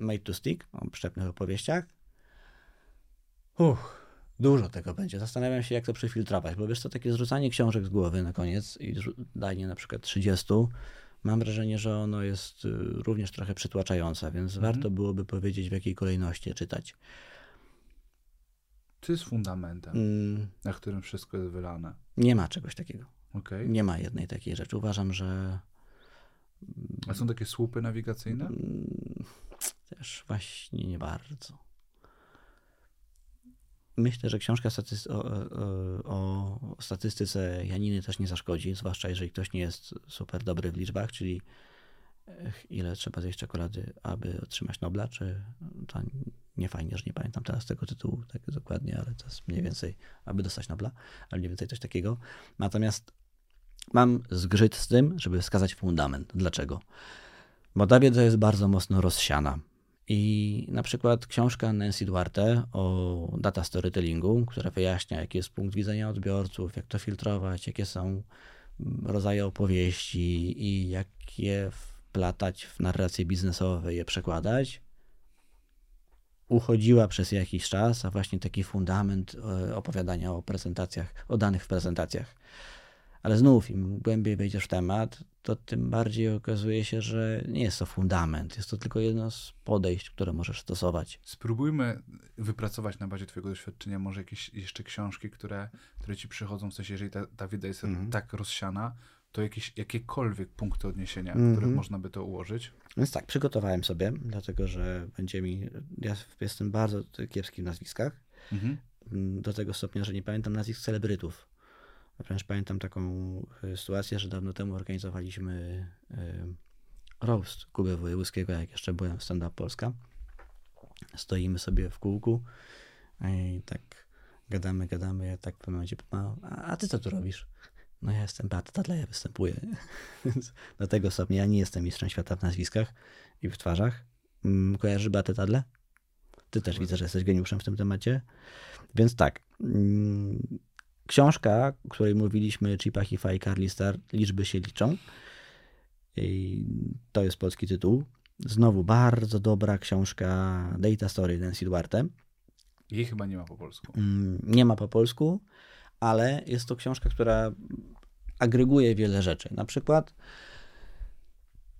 Made to Stick, o przyczepnych opowieściach. Uch, dużo tego będzie. Zastanawiam się, jak to przefiltrować, bo wiesz to takie zrzucanie książek z głowy na koniec i danie na przykład 30, mam wrażenie, że ono jest y, również trochę przytłaczające, więc mhm. warto byłoby powiedzieć, w jakiej kolejności czytać. Co jest fundamentem, Mm, na którym wszystko jest wylane? nie ma czegoś takiego. Okej. Nie ma jednej takiej rzeczy. Uważam, że A są takie słupy nawigacyjne? mm, też właśnie nie bardzo. Myślę, że książka statys- o, o, o statystyce Janiny też nie zaszkodzi, zwłaszcza jeżeli ktoś nie jest super dobry w liczbach, czyli ile trzeba zjeść czekolady, aby otrzymać Nobla, czy to nie fajnie, że nie pamiętam teraz tego tytułu tak dokładnie, ale to jest mniej więcej, aby dostać Nobla, ale mniej więcej coś takiego. Natomiast mam zgrzyt z tym, żeby wskazać fundament. Dlaczego? Bo ta wiedza jest bardzo mocno rozsiana. I na przykład książka Nancy Duarte o data storytellingu, która wyjaśnia, jaki jest punkt widzenia odbiorców, jak to filtrować, jakie są rodzaje opowieści i jak je wplatać w narracje biznesowe, je przekładać, uchodziła przez jakiś czas, a właśnie taki fundament e, opowiadania o prezentacjach, o danych w prezentacjach. Ale znów, im głębiej wejdziesz w temat, to tym bardziej okazuje się, że nie jest to fundament. Jest to tylko jedno z podejść, które możesz stosować. Spróbujmy wypracować na bazie twojego doświadczenia może jakieś jeszcze książki, które, które ci przychodzą, w sensie, jeżeli ta, ta wiedza jest Mhm. tak rozsiana, to jakieś, jakiekolwiek punkty odniesienia, w Mhm. których można by to ułożyć. Więc tak, przygotowałem sobie, dlatego że będzie mi. Ja jestem bardzo kiepski w nazwiskach. Mhm. Mm, Do tego stopnia, że nie pamiętam nazwisk celebrytów. Wręcz pamiętam taką e, sytuację, że dawno temu organizowaliśmy e, roast Kuby Wojewódzkiego, jak jeszcze byłem w Stand Up Polska. Stoimy sobie w kółku i tak gadamy, gadamy, ja tak w pewnym momencie a, a ty co tu robisz? No ja jestem Beata Tadleja, występuję. Więc do tego stopnia ja nie jestem mistrzem świata w nazwiskach i w twarzach. Mm, Kojarzysz Beatę Tadle? Ty też widzę, że jesteś geniuszem w tym temacie. Więc tak. mm, Książka, o której mówiliśmy, Chipa Hifa i Carly Star, Liczby się liczą. I to jest polski tytuł. Znowu bardzo dobra książka Data Story Nancy Duarte. Jej chyba nie ma po polsku. Mm, Nie ma po polsku, ale jest to książka, która agreguje wiele rzeczy. Na przykład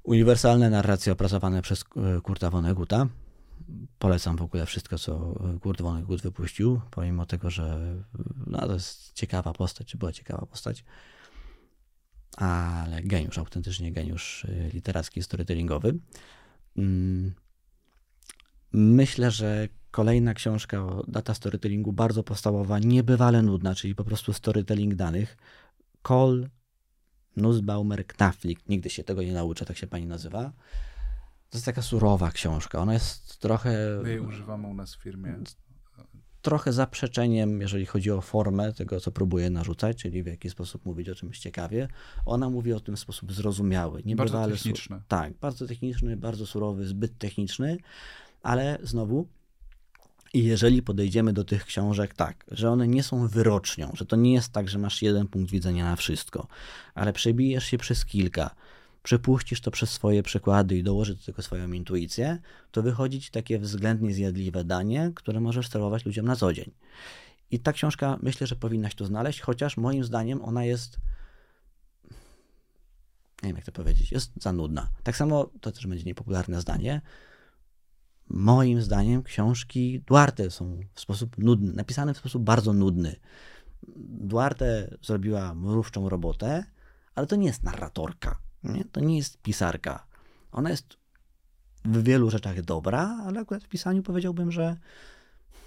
uniwersalne narracje opracowane przez e, Kurta Vonneguta. Polecam w ogóle wszystko, co e, Kurt Vonnegut wypuścił, pomimo tego, że e, no, to jest ciekawa postać, czy była ciekawa postać, ale geniusz, autentycznie geniusz literacki, storytellingowy. Myślę, że kolejna książka o data storytellingu, bardzo podstawowa, niebywale nudna, czyli po prostu storytelling danych. Cole Nussbaumer Knaflik. Nigdy się tego nie nauczę, tak się pani nazywa. To jest taka surowa książka. Ona jest trochę, My jej używamy u nas w firmie. trochę zaprzeczeniem, jeżeli chodzi o formę tego, co próbuje narzucać, czyli w jaki sposób mówić o czymś ciekawie. Ona mówi o tym w sposób zrozumiały. Bardzo niebywale su- tak, bardzo techniczny, bardzo surowy, zbyt techniczny, ale znowu, i jeżeli podejdziemy do tych książek tak, że one nie są wyrocznią, że to nie jest tak, że masz jeden punkt widzenia na wszystko, ale przebijesz się przez kilka, przepuścisz to przez swoje przykłady i dołożysz do tego swoją intuicję, to wychodzi ci takie względnie zjadliwe danie, które możesz serwować ludziom na co dzień. I ta książka myślę, że powinnaś tu znaleźć, chociaż moim zdaniem ona jest nie wiem jak to powiedzieć, jest za nudna. Tak samo, to też będzie niepopularne zdanie, moim zdaniem książki Duarte są w sposób nudny, napisane w sposób bardzo nudny. Duarte zrobiła mrówczą robotę, ale to nie jest narratorka, nie? to nie jest pisarka. Ona jest w wielu rzeczach dobra, ale akurat w pisaniu powiedziałbym, że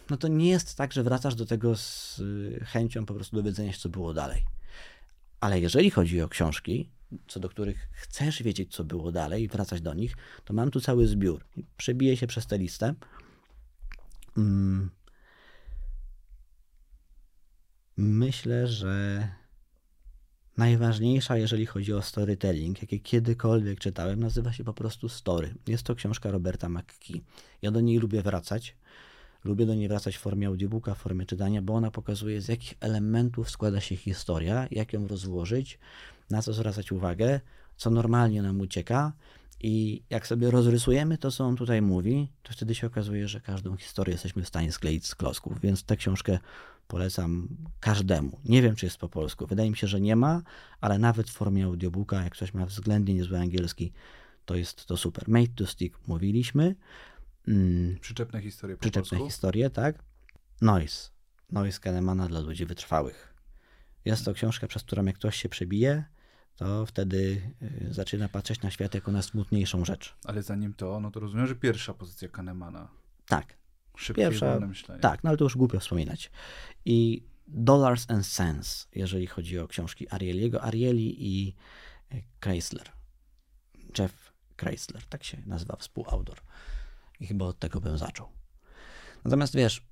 no to nie jest tak, że wracasz do tego z y, chęcią po prostu dowiedzenia się, co było dalej. Ale jeżeli chodzi o książki, co do których chcesz wiedzieć, co było dalej i wracać do nich, to mam tu cały zbiór. Przebiję się przez tę listę. Mm. Myślę, że najważniejsza, jeżeli chodzi o storytelling, jakie kiedykolwiek czytałem, nazywa się po prostu Story. Jest to książka Roberta McKee. Ja do niej lubię wracać. Lubię do niej wracać w formie audiobooka, w formie czytania, bo ona pokazuje, z jakich elementów składa się historia, jak ją rozłożyć, na co zwracać uwagę, co normalnie nam ucieka. I jak sobie rozrysujemy to, co on tutaj mówi, to wtedy się okazuje, że każdą historię jesteśmy w stanie skleić z klocków. Więc tę książkę polecam każdemu. Nie wiem, czy jest po polsku. Wydaje mi się, że nie ma, ale nawet w formie audiobooka, jak ktoś ma względnie niezły angielski, to jest to super. Made to Stick mówiliśmy. Mm, Przyczepne historie po przyczepne polsku. historie, tak? Noise. Noise Kahnemana dla ludzi wytrwałych. Jest to książka, przez którą jak ktoś się przebije, to wtedy y, zaczyna patrzeć na świat jako na smutniejszą rzecz. Ale zanim to, no to rozumiem, że pierwsza pozycja Kahnemana. Tak, Szybkie Pierwsza- myślenie. tak, no ale to już głupio wspominać. I Dollars and Cents, jeżeli chodzi o książki Arieliego, Arieli i y, Chrysler. Jeff Chrysler, tak się nazywa współautor. I chyba od tego bym zaczął. Natomiast wiesz,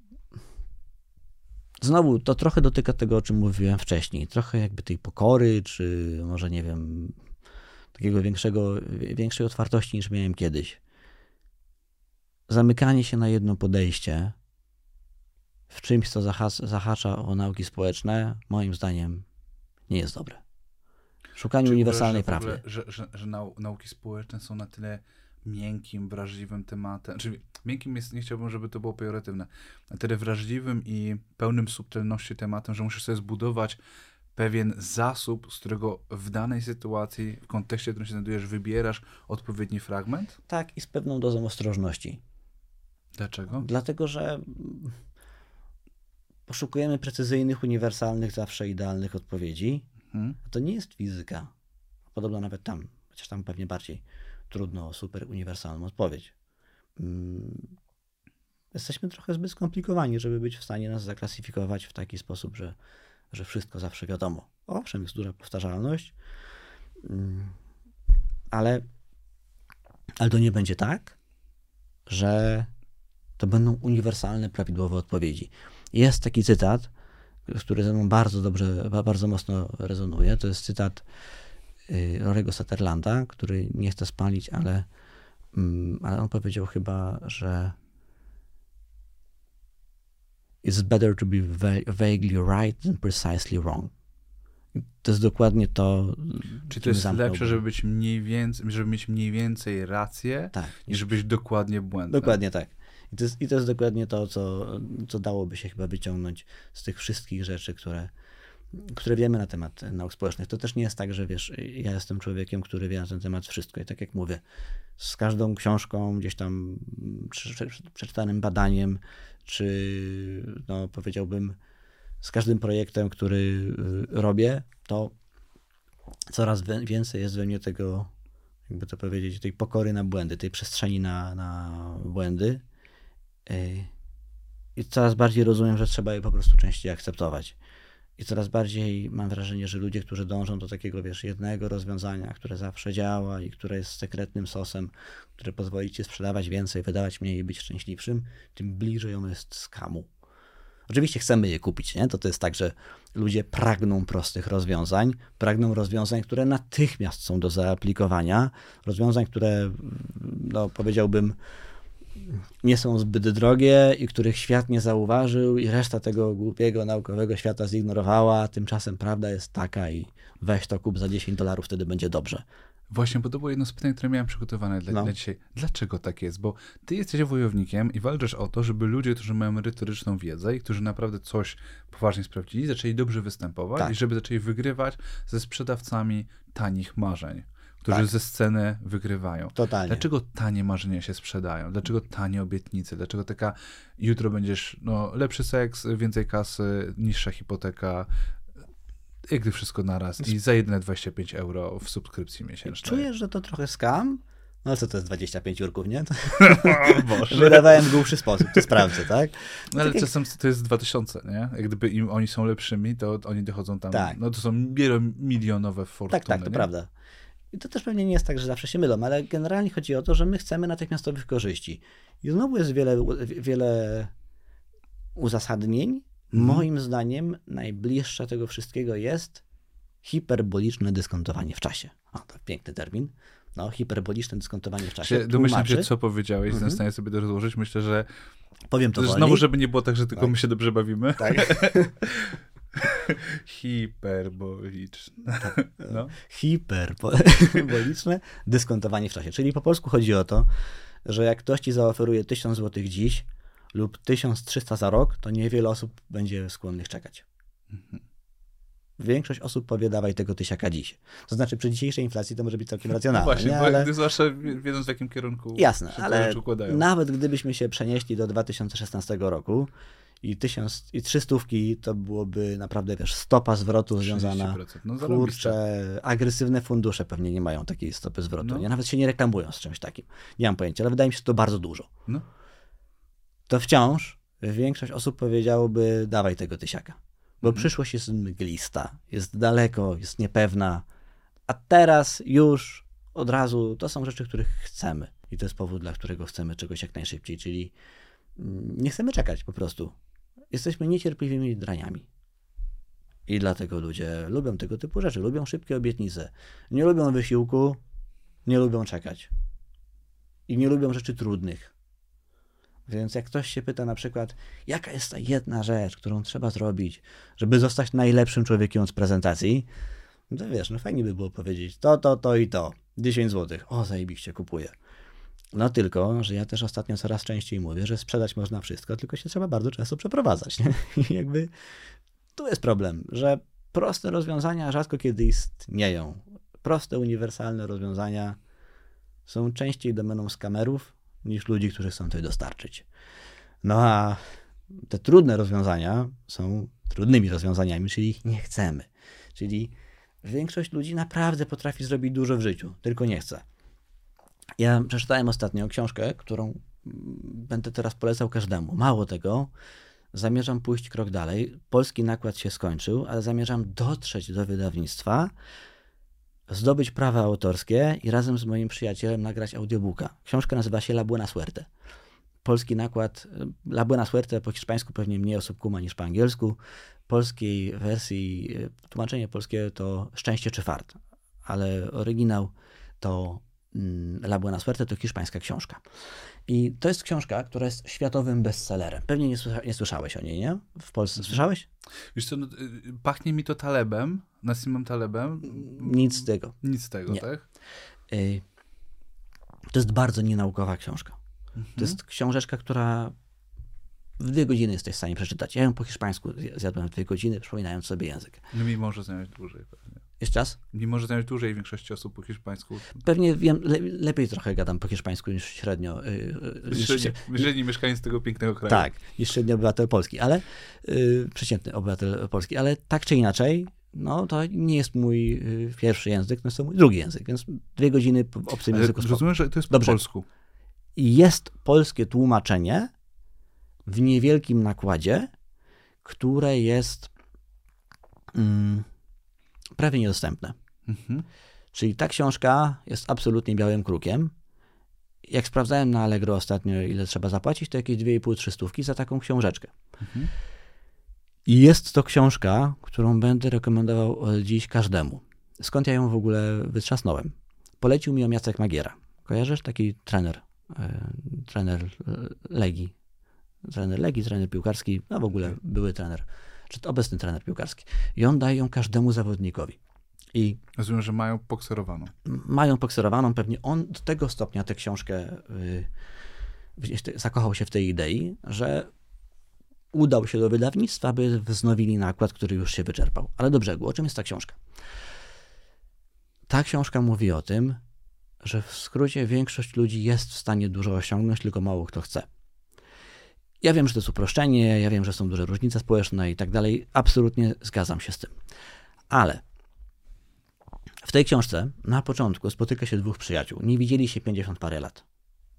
znowu to trochę dotyka tego, o czym mówiłem wcześniej. Trochę jakby tej pokory, czy może nie wiem, takiego większego, większej otwartości niż miałem kiedyś. Zamykanie się na jedno podejście w czymś, co zahac- zahacza o nauki społeczne, moim zdaniem nie jest dobre. Szukaniu Czy uniwersalnej uważasz, prawdy. ogóle, Że, że, że nau, nauki społeczne są na tyle miękkim, wrażliwym tematem. Czyli miękkim jest, nie chciałbym, żeby to było pejoratywne, na tyle wrażliwym i pełnym subtelności tematem, że musisz sobie zbudować pewien zasób, z którego w danej sytuacji, w kontekście, w którym się znajdujesz, wybierasz odpowiedni fragment? Tak, i z pewną dozą ostrożności. Dlaczego? Dlatego, że poszukujemy precyzyjnych, uniwersalnych, zawsze idealnych odpowiedzi. Hmm? To nie jest fizyka. Podobno nawet tam, chociaż tam pewnie bardziej trudno o super uniwersalną odpowiedź. Mm, Jesteśmy trochę zbyt skomplikowani, żeby być w stanie nas zaklasyfikować w taki sposób, że, że wszystko zawsze wiadomo. Owszem, jest duża powtarzalność, mm, ale, ale to nie będzie tak, że to będą uniwersalne, prawidłowe odpowiedzi. Jest taki cytat, który ze mną bardzo dobrze, ba- bardzo mocno rezonuje. To jest cytat Rorego Sutherlanda, który nie chce spalić, ale, mm, ale on powiedział chyba, że it's better to be va- vaguely right than precisely wrong. To jest dokładnie to. Czy czym to jest lepsze, żeby być mniej więcej, żeby mieć mniej więcej rację, Tak, niż być dokładnie błędnym? Dokładnie tak. I to jest, i to jest dokładnie to, co, co dałoby się chyba wyciągnąć z tych wszystkich rzeczy, które, które wiemy na temat nauk społecznych. To też nie jest tak, że wiesz, ja jestem człowiekiem, który wie na ten temat wszystko. I tak jak mówię, z każdą książką, gdzieś tam prze- prze- przeczytanym badaniem, czy no, powiedziałbym, z każdym projektem, który y, robię, to coraz więcej jest we mnie tego, jakby to powiedzieć, tej pokory na błędy, tej przestrzeni na, na błędy. Ej, I coraz bardziej rozumiem, że trzeba je po prostu częściej akceptować. I coraz bardziej mam wrażenie, że ludzie, którzy dążą do takiego, wiesz, jednego rozwiązania, które zawsze działa i które jest sekretnym sosem, które pozwoli ci sprzedawać więcej, wydawać mniej i być szczęśliwszym, tym bliżej on jest skamu. Oczywiście chcemy je kupić, nie? To to jest tak, że ludzie pragną prostych rozwiązań, pragną rozwiązań, które natychmiast są do zaaplikowania, rozwiązań, które, no powiedziałbym, nie są zbyt drogie i których świat nie zauważył i reszta tego głupiego naukowego świata zignorowała, tymczasem prawda jest taka i weź to kup za 10 dolarów, wtedy będzie dobrze. Właśnie, bo to było jedno z pytań, które miałem przygotowane dla, No. dla dzisiaj. Dlaczego tak jest? Bo ty jesteś wojownikiem i walczysz o to, żeby ludzie, którzy mają merytoryczną wiedzę i którzy naprawdę coś poważnie sprawdzili, zaczęli dobrze występować Tak. i żeby zaczęli wygrywać ze sprzedawcami tanich marzeń, którzy Tak. ze sceny wygrywają. Totalnie. Dlaczego tanie marzenia się sprzedają? Dlaczego tanie obietnice? Dlaczego taka jutro będziesz no, lepszy seks, więcej kasy, niższa hipoteka, jak gdy wszystko naraz i za jedyne 25 euro w subskrypcji miesięcznej. Czujesz, że to trochę skam? No co to jest 25 urków, nie? To Boże. wydawałem w głupszy sposób, to sprawdzę, tak? No ale Tak jak- czasem to jest 2000, nie? Jak gdyby im oni są lepszymi, to oni dochodzą tam, Tak. no to są wielomilionowe fortuny. Tak, tak, to nie? prawda. I to też pewnie nie jest tak, że zawsze się mylą, ale generalnie chodzi o to, że my chcemy natychmiastowych korzyści. I znowu jest wiele, wiele uzasadnień. Mhm. Moim zdaniem najbliższe tego wszystkiego jest hiperboliczne dyskontowanie w czasie. O, to piękny termin. No, hiperboliczne dyskontowanie w czasie. Domyślam się, co powiedziałeś, Mhm. stanie sobie to rozłożyć. Myślę, że Powiem to wolniej. znowu, żeby nie było tak, że tylko Tak. my się dobrze bawimy. Tak. Hiperboliczne. No. hiperboliczne dyskontowanie w czasie. Czyli po polsku chodzi o to, że jak ktoś ci zaoferuje 1000 zł dziś lub 1300 za rok, to niewiele osób będzie skłonnych czekać. Większość osób powie, dawaj tego tysiaka dziś. To znaczy, przy dzisiejszej inflacji to może być całkiem No racjonalne. właśnie, nie? bo ale... ale... zwłaszcza wiedząc w jakim kierunku Jasne, się ale układają. nawet gdybyśmy się przenieśli do 2016 roku i tysiąc, i trzy stówki to byłoby naprawdę, wiesz, stopa zwrotu związana. 30%. No Kurczę, agresywne fundusze pewnie nie mają takiej stopy zwrotu. No. Nie? Nawet się nie reklamują z czymś takim. Nie mam pojęcia, ale wydaje mi się że to bardzo dużo. No. To wciąż większość osób powiedziałoby, dawaj tego tysiaka. Bo Mhm. przyszłość jest mglista, jest daleko, jest niepewna. A teraz już od razu to są rzeczy, których chcemy. I to jest powód, dla którego chcemy czegoś jak najszybciej, czyli mm, nie chcemy czekać po prostu. Jesteśmy niecierpliwymi draniami. I dlatego ludzie lubią tego typu rzeczy, lubią szybkie obietnice. Nie lubią wysiłku, nie lubią czekać. I nie lubią rzeczy trudnych. Więc jak ktoś się pyta na przykład, jaka jest ta jedna rzecz, którą trzeba zrobić, żeby zostać najlepszym człowiekiem od prezentacji, to wiesz, no fajnie by było powiedzieć to, to, to i to. 10 zł. O, zajebiście, kupuję. No tylko, że ja też ostatnio coraz częściej mówię, że sprzedać można wszystko, tylko się trzeba bardzo często przeprowadzać. Nie? I jakby tu jest problem, że proste rozwiązania rzadko kiedy istnieją. Proste, uniwersalne rozwiązania są częściej domeną skamerów niż ludzi, którzy chcą coś dostarczyć. No a te trudne rozwiązania są trudnymi rozwiązaniami, czyli ich nie chcemy. Czyli większość ludzi naprawdę potrafi zrobić dużo w życiu, tylko nie chce. Ja przeczytałem ostatnio książkę, którą mm, będę teraz polecał każdemu. Mało tego, zamierzam pójść krok dalej. Polski nakład się skończył, ale zamierzam dotrzeć do wydawnictwa, zdobyć prawa autorskie i razem z moim przyjacielem nagrać audiobooka. Książka nazywa się La Buena Suerte. Polski nakład, y, La Buena Suerte po hiszpańsku pewnie mniej osób kuma niż po angielsku. Polskiej wersji, y, tłumaczenie polskie to Szczęście czy Fart, ale oryginał to La Buena Suerte to hiszpańska książka. I to jest książka, która jest światowym bestsellerem. Pewnie nie, słysza, nie słyszałeś o niej, nie? W Polsce słyszałeś? Wiesz co, no, y, pachnie mi to Talebem, Nassimem Talebem. Nic z tego. Nic z tego, Nie. tak? Y, To jest bardzo nienaukowa książka. To jest książeczka, która w dwie godziny jesteś w stanie przeczytać. Ja ją po hiszpańsku zjadłem w dwie godziny, przypominając sobie język. No mimo, że zająć dłużej pewnie. Jeszcze raz? Mimo, że zająć dłużej większości osób po hiszpańsku. Pewnie wiem, le, lepiej trochę gadam po hiszpańsku niż średnio. y, y, niż Średni, mieszkaniec tego pięknego kraju. Tak, niż średni obywatel Polski, ale y, przeciętny obywatel Polski, ale tak czy inaczej, no to nie jest mój y, pierwszy język, no jest to mój drugi język, więc dwie godziny w obcym Ale języku. rozumiem, że to jest po Dobrze. polsku. I jest polskie tłumaczenie w niewielkim nakładzie, które jest mm, prawie niedostępne. Mhm. Czyli ta książka jest absolutnie białym krukiem. Jak sprawdzałem na Allegro ostatnio, ile trzeba zapłacić, to jakieś 2,5-3 stówki za taką książeczkę. Mhm. I jest to książka, którą będę rekomendował od dziś każdemu. Skąd ja ją w ogóle wytrzasnąłem? Polecił mi ją Jacek Magiera. Kojarzysz? Taki trener. e, trener e, Legii. Trener Legii, trener piłkarski, a w ogóle były trener, czy to obecny trener piłkarski. I on daje ją każdemu zawodnikowi. I Rozumiem, że mają pokserowaną. mają pokserowaną, pewnie on do tego stopnia tę książkę y, te- zakochał się w tej idei, że udał się do wydawnictwa, by wznowili nakład, który już się wyczerpał. Ale do brzegu, o czym jest ta książka? Ta książka mówi o tym, że w skrócie większość ludzi jest w stanie dużo osiągnąć, tylko mało kto chce. Ja wiem, że to jest uproszczenie, ja wiem, że są duże różnice społeczne i tak dalej. Absolutnie zgadzam się z tym. Ale w tej książce na początku spotyka się dwóch przyjaciół. Nie widzieli się 50 parę lat.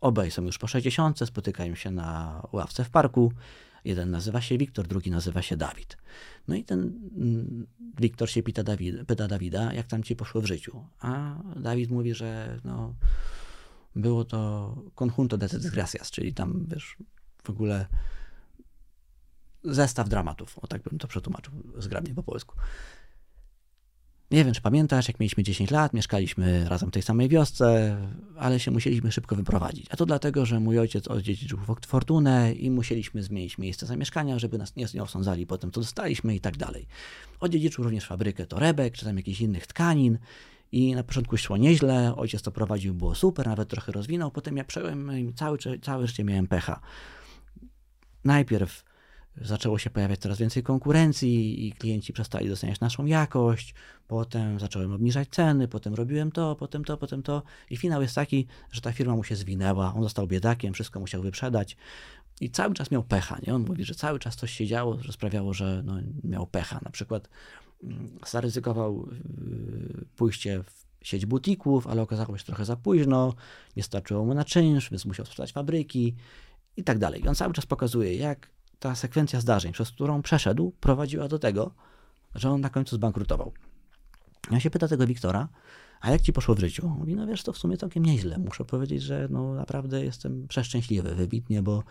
Obaj są już po 60, spotykają się na ławce w parku. Jeden nazywa się Wiktor, drugi nazywa się Dawid. No i ten mm, Wiktor się pyta, Dawid, pyta Dawida, jak tam ci poszło w życiu. A Dawid mówi, że no, było to conjunto de desgracias, czyli tam, wiesz, w ogóle zestaw dramatów. O tak bym to przetłumaczył zgrabnie po polsku. Nie wiem, czy pamiętasz, jak mieliśmy 10 lat, mieszkaliśmy razem w tej samej wiosce, ale się musieliśmy szybko wyprowadzić. A to dlatego, że mój ojciec odziedziczył fo- fortunę i musieliśmy zmienić miejsce zamieszkania, żeby nas nie, osądzali po tym, co dostaliśmy i tak dalej. Odziedziczył również fabrykę torebek, czy tam jakichś innych tkanin i na początku szło nieźle, ojciec to prowadził, było super, nawet trochę rozwinął, potem ja przejąłem i całe, całe życie miałem pecha. Najpierw zaczęło się pojawiać coraz więcej konkurencji i klienci przestali doceniać naszą jakość. Potem zacząłem obniżać ceny, potem robiłem to, potem to, potem to. I finał jest taki, że ta firma mu się zwinęła, on został biedakiem, wszystko musiał wyprzedać. I cały czas miał pecha, nie? On mówi, że cały czas coś się działo, że sprawiało, że no, miał pecha. Na przykład mm, zaryzykował yy, pójście w sieć butików, ale okazało się trochę za późno, nie starczyło mu na czynsz, więc musiał sprzedać fabryki i tak dalej. I on cały czas pokazuje, jak ta sekwencja zdarzeń, przez którą przeszedł, prowadziła do tego, że on na końcu zbankrutował. Ja się pyta tego Wiktora, a jak ci poszło w życiu? Mówi, no wiesz, to w sumie całkiem nieźle. Muszę powiedzieć, że no naprawdę jestem przeszczęśliwy, wybitnie, bo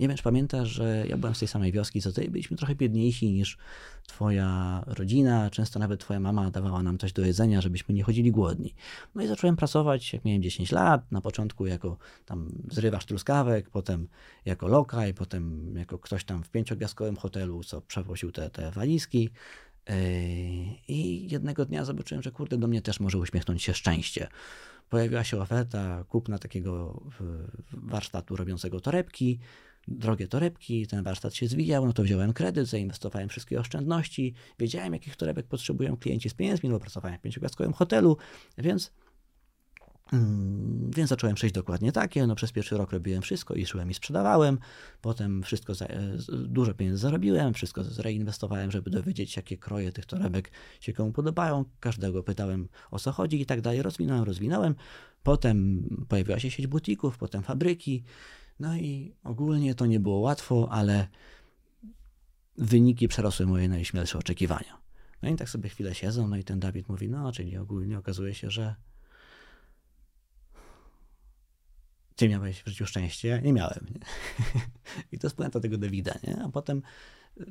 nie wiem, czy pamiętasz, że ja byłem z tej samej wioski co ty, byliśmy trochę biedniejsi niż twoja rodzina, często nawet twoja mama dawała nam coś do jedzenia, żebyśmy nie chodzili głodni. No i zacząłem pracować, jak miałem 10 lat, na początku jako tam zrywacz truskawek, potem jako lokaj, potem jako ktoś tam w pięciogwiazdkowym hotelu, co przewoził te, te walizki, i jednego dnia zobaczyłem, że kurde, do mnie też może uśmiechnąć się szczęście. Pojawiła się oferta kupna takiego warsztatu robiącego torebki, drogie torebki, ten warsztat się zwijał, no to wziąłem kredyt, zainwestowałem wszystkie oszczędności, wiedziałem jakich torebek potrzebują klienci z pieniędzmi, bo pracowałem w pięciogwiazdkowym hotelu, więc więc zacząłem przejść dokładnie takie. No, przez pierwszy rok robiłem wszystko i szłem i sprzedawałem. Potem wszystko, za, e, dużo pieniędzy zarobiłem, wszystko zreinwestowałem, żeby dowiedzieć się, jakie kroje tych torebek się komu podobają. Każdego pytałem o co chodzi i tak dalej. Rozwinąłem, rozwinąłem. Potem pojawiła się sieć butików, potem fabryki. No i ogólnie to nie było łatwo, ale wyniki przerosły moje najśmielsze oczekiwania. No i tak sobie chwilę siedzą, no i ten Dawid mówi, no czyli ogólnie okazuje się, że Ty miałeś w życiu szczęście? Ja nie miałem. Nie? I to jest puenta tego Davida, nie? A potem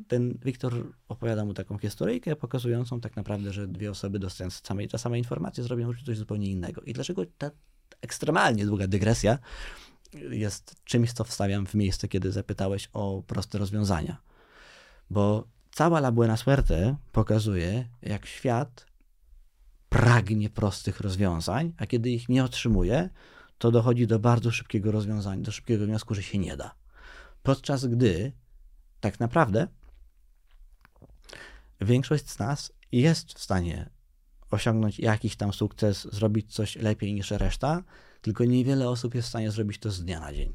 ten Wiktor opowiada mu taką historyjkę pokazującą tak naprawdę, że dwie osoby dostając same, te same informacje zrobią coś zupełnie innego. I dlaczego ta ekstremalnie długa dygresja jest czymś, co wstawiam w miejsce, kiedy zapytałeś o proste rozwiązania. Bo cała La Buena Suerte pokazuje, jak świat pragnie prostych rozwiązań, a kiedy ich nie otrzymuje, to dochodzi do bardzo szybkiego rozwiązania, do szybkiego wniosku, że się nie da. Podczas gdy tak naprawdę większość z nas jest w stanie osiągnąć jakiś tam sukces, zrobić coś lepiej niż reszta, tylko niewiele osób jest w stanie zrobić to z dnia na dzień.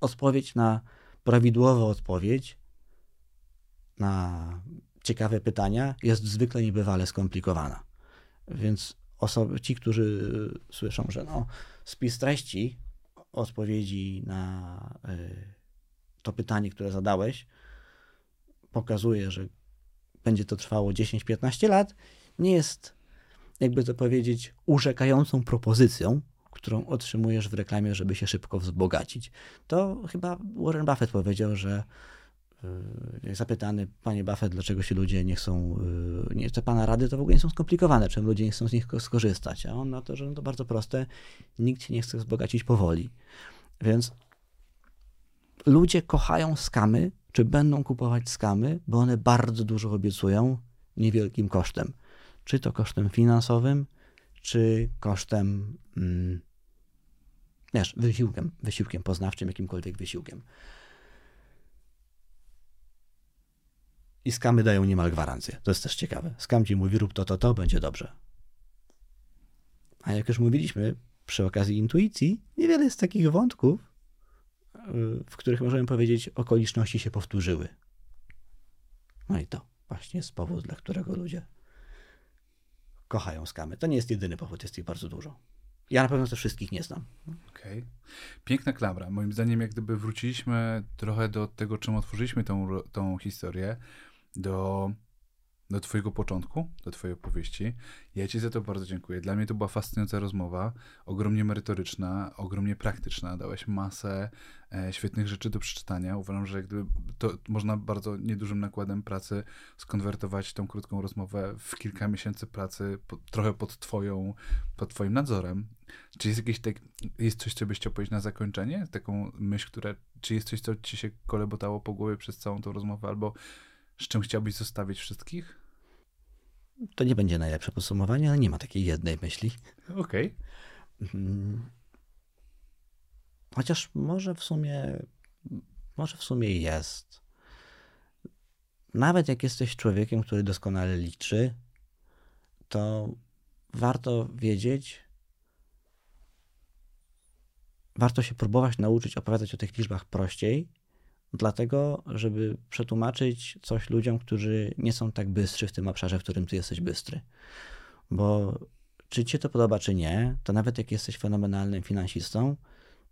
Odpowiedź na prawidłową odpowiedź na ciekawe pytania jest zwykle niebywale skomplikowana. Więc osoby, ci, którzy słyszą, że no, spis treści odpowiedzi na y, to pytanie, które zadałeś, pokazuje, że będzie to trwało 10-15 lat, nie jest, jakby to powiedzieć, urzekającą propozycją, którą otrzymujesz w reklamie, żeby się szybko wzbogacić. To chyba Warren Buffett powiedział, że zapytany, panie Buffett, dlaczego się ludzie nie chcą, y, nie te pana rady, to w ogóle nie są skomplikowane, czym ludzie nie chcą z nich skorzystać. A on na to, że no to bardzo proste, nikt się nie chce wzbogacić powoli. Więc ludzie kochają skamy, czy będą kupować skamy, bo one bardzo dużo obiecują niewielkim kosztem. Czy to kosztem finansowym, czy kosztem, mm, wiesz, wysiłkiem, wysiłkiem poznawczym, jakimkolwiek wysiłkiem. I skamy dają niemal gwarancję. To jest też ciekawe. Skam ci mówi, rób to, to, to, będzie dobrze. A jak już mówiliśmy przy okazji intuicji, niewiele jest takich wątków, w których możemy powiedzieć, okoliczności się powtórzyły. No i to właśnie jest powód, dla którego ludzie kochają skamy. To nie jest jedyny powód, jest ich bardzo dużo. Ja na pewno też wszystkich nie znam. Okej. Okay. Piękna klamra. Moim zdaniem, jak gdyby wróciliśmy trochę do tego, czym otworzyliśmy tą, tą historię, do, do Twojego początku, do Twojej opowieści. Ja Ci za to bardzo dziękuję. Dla mnie to była fascynująca rozmowa, ogromnie merytoryczna, ogromnie praktyczna. Dałeś masę e, świetnych rzeczy do przeczytania. Uważam, że gdyby to można bardzo niedużym nakładem pracy skonwertować tą krótką rozmowę w kilka miesięcy pracy, po, trochę pod Twoją, pod Twoim nadzorem. Czy jest jakieś tak, jest coś, co byś chciał powiedzieć na zakończenie? Taką myśl, która, czy jest coś, co Ci się kolebotało po głowie przez całą tą rozmowę, albo z czym chciałbyś zostawić wszystkich? To nie będzie najlepsze podsumowanie, ale nie ma takiej jednej myśli. Okej. Okay. Mhm. Chociaż może w sumie, może w sumie jest. Nawet jak jesteś człowiekiem, który doskonale liczy, to warto wiedzieć, warto się próbować nauczyć opowiadać o tych liczbach prościej dlatego, żeby przetłumaczyć coś ludziom, którzy nie są tak bystrzy w tym obszarze, w którym ty jesteś bystry. Bo czy ci się to podoba, czy nie, to nawet jak jesteś fenomenalnym finansistą,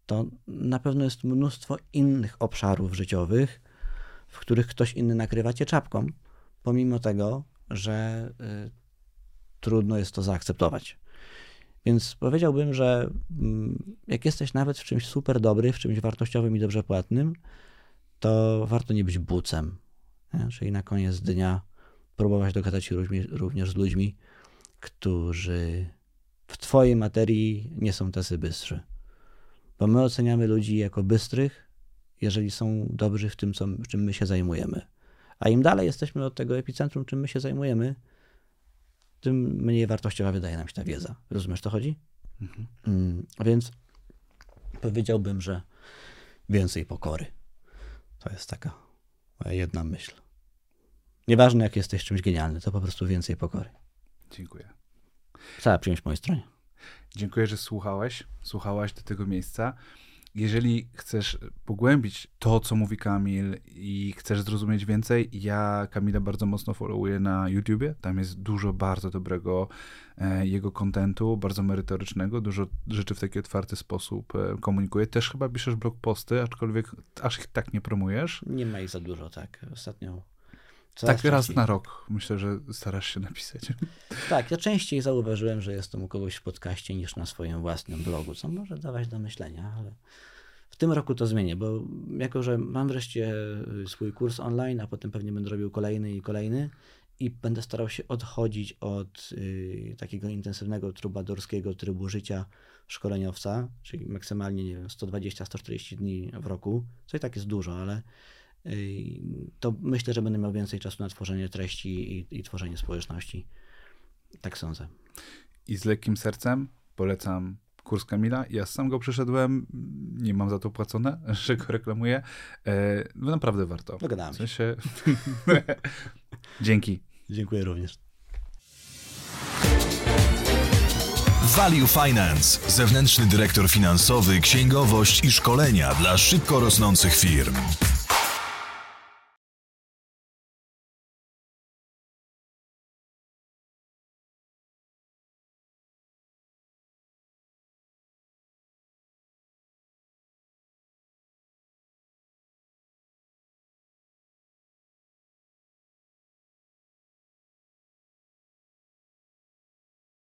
to na pewno jest mnóstwo innych obszarów życiowych, w których ktoś inny nakrywa cię czapką, pomimo tego, że y, trudno jest to zaakceptować. Więc powiedziałbym, że mm, jak jesteś nawet w czymś super dobry, w czymś wartościowym i dobrze płatnym, to warto nie być bucem. Nie? Czyli na koniec dnia próbować dogadać się również z ludźmi, którzy w Twojej materii nie są tacy bystrzy. Bo my oceniamy ludzi jako bystrych, jeżeli są dobrzy w tym, co, czym my się zajmujemy. A im dalej jesteśmy od tego epicentrum, czym my się zajmujemy, tym mniej wartościowa wydaje nam się ta wiedza. Rozumiesz, co chodzi? Mhm. Mm, więc powiedziałbym, że więcej pokory. To jest taka moja jedna myśl. Nieważne, jak jesteś czymś genialny, to po prostu więcej pokory. Dziękuję. Cała przyjąć po mojej stronie. Dziękuję, że słuchałeś, słuchałaś do tego miejsca. Jeżeli chcesz pogłębić to, co mówi Kamil i chcesz zrozumieć więcej, ja Kamila bardzo mocno followuję na YouTubie. Tam jest dużo bardzo dobrego e, jego kontentu, bardzo merytorycznego, dużo rzeczy w taki otwarty sposób e, komunikuje. Też chyba piszesz blog posty, aczkolwiek aż ich tak nie promujesz. Nie ma ich za dużo, tak. Ostatnio tak raz na rok myślę, że starasz się napisać. Tak, ja częściej zauważyłem, że jestem u kogoś w podcaście niż na swoim własnym blogu, co może dawać do myślenia, ale w tym roku to zmienię, bo jako, że mam wreszcie swój kurs online, a potem pewnie będę robił kolejny i kolejny i będę starał się odchodzić od y, takiego intensywnego trubadorskiego trybu życia szkoleniowca, czyli maksymalnie nie wiem, 120-140 dni w roku, co i tak jest dużo, ale to myślę, że będę miał więcej czasu na tworzenie treści i, i tworzenie społeczności. Tak sądzę. I z lekkim sercem polecam kurs Kamila. Ja sam go przeszedłem, nie mam za to płacone, że go reklamuję. E, no naprawdę warto. Dogadałem w sensie... Dzięki. Dziękuję również. Value Finance, zewnętrzny dyrektor finansowy, księgowość i szkolenia dla szybko rosnących firm.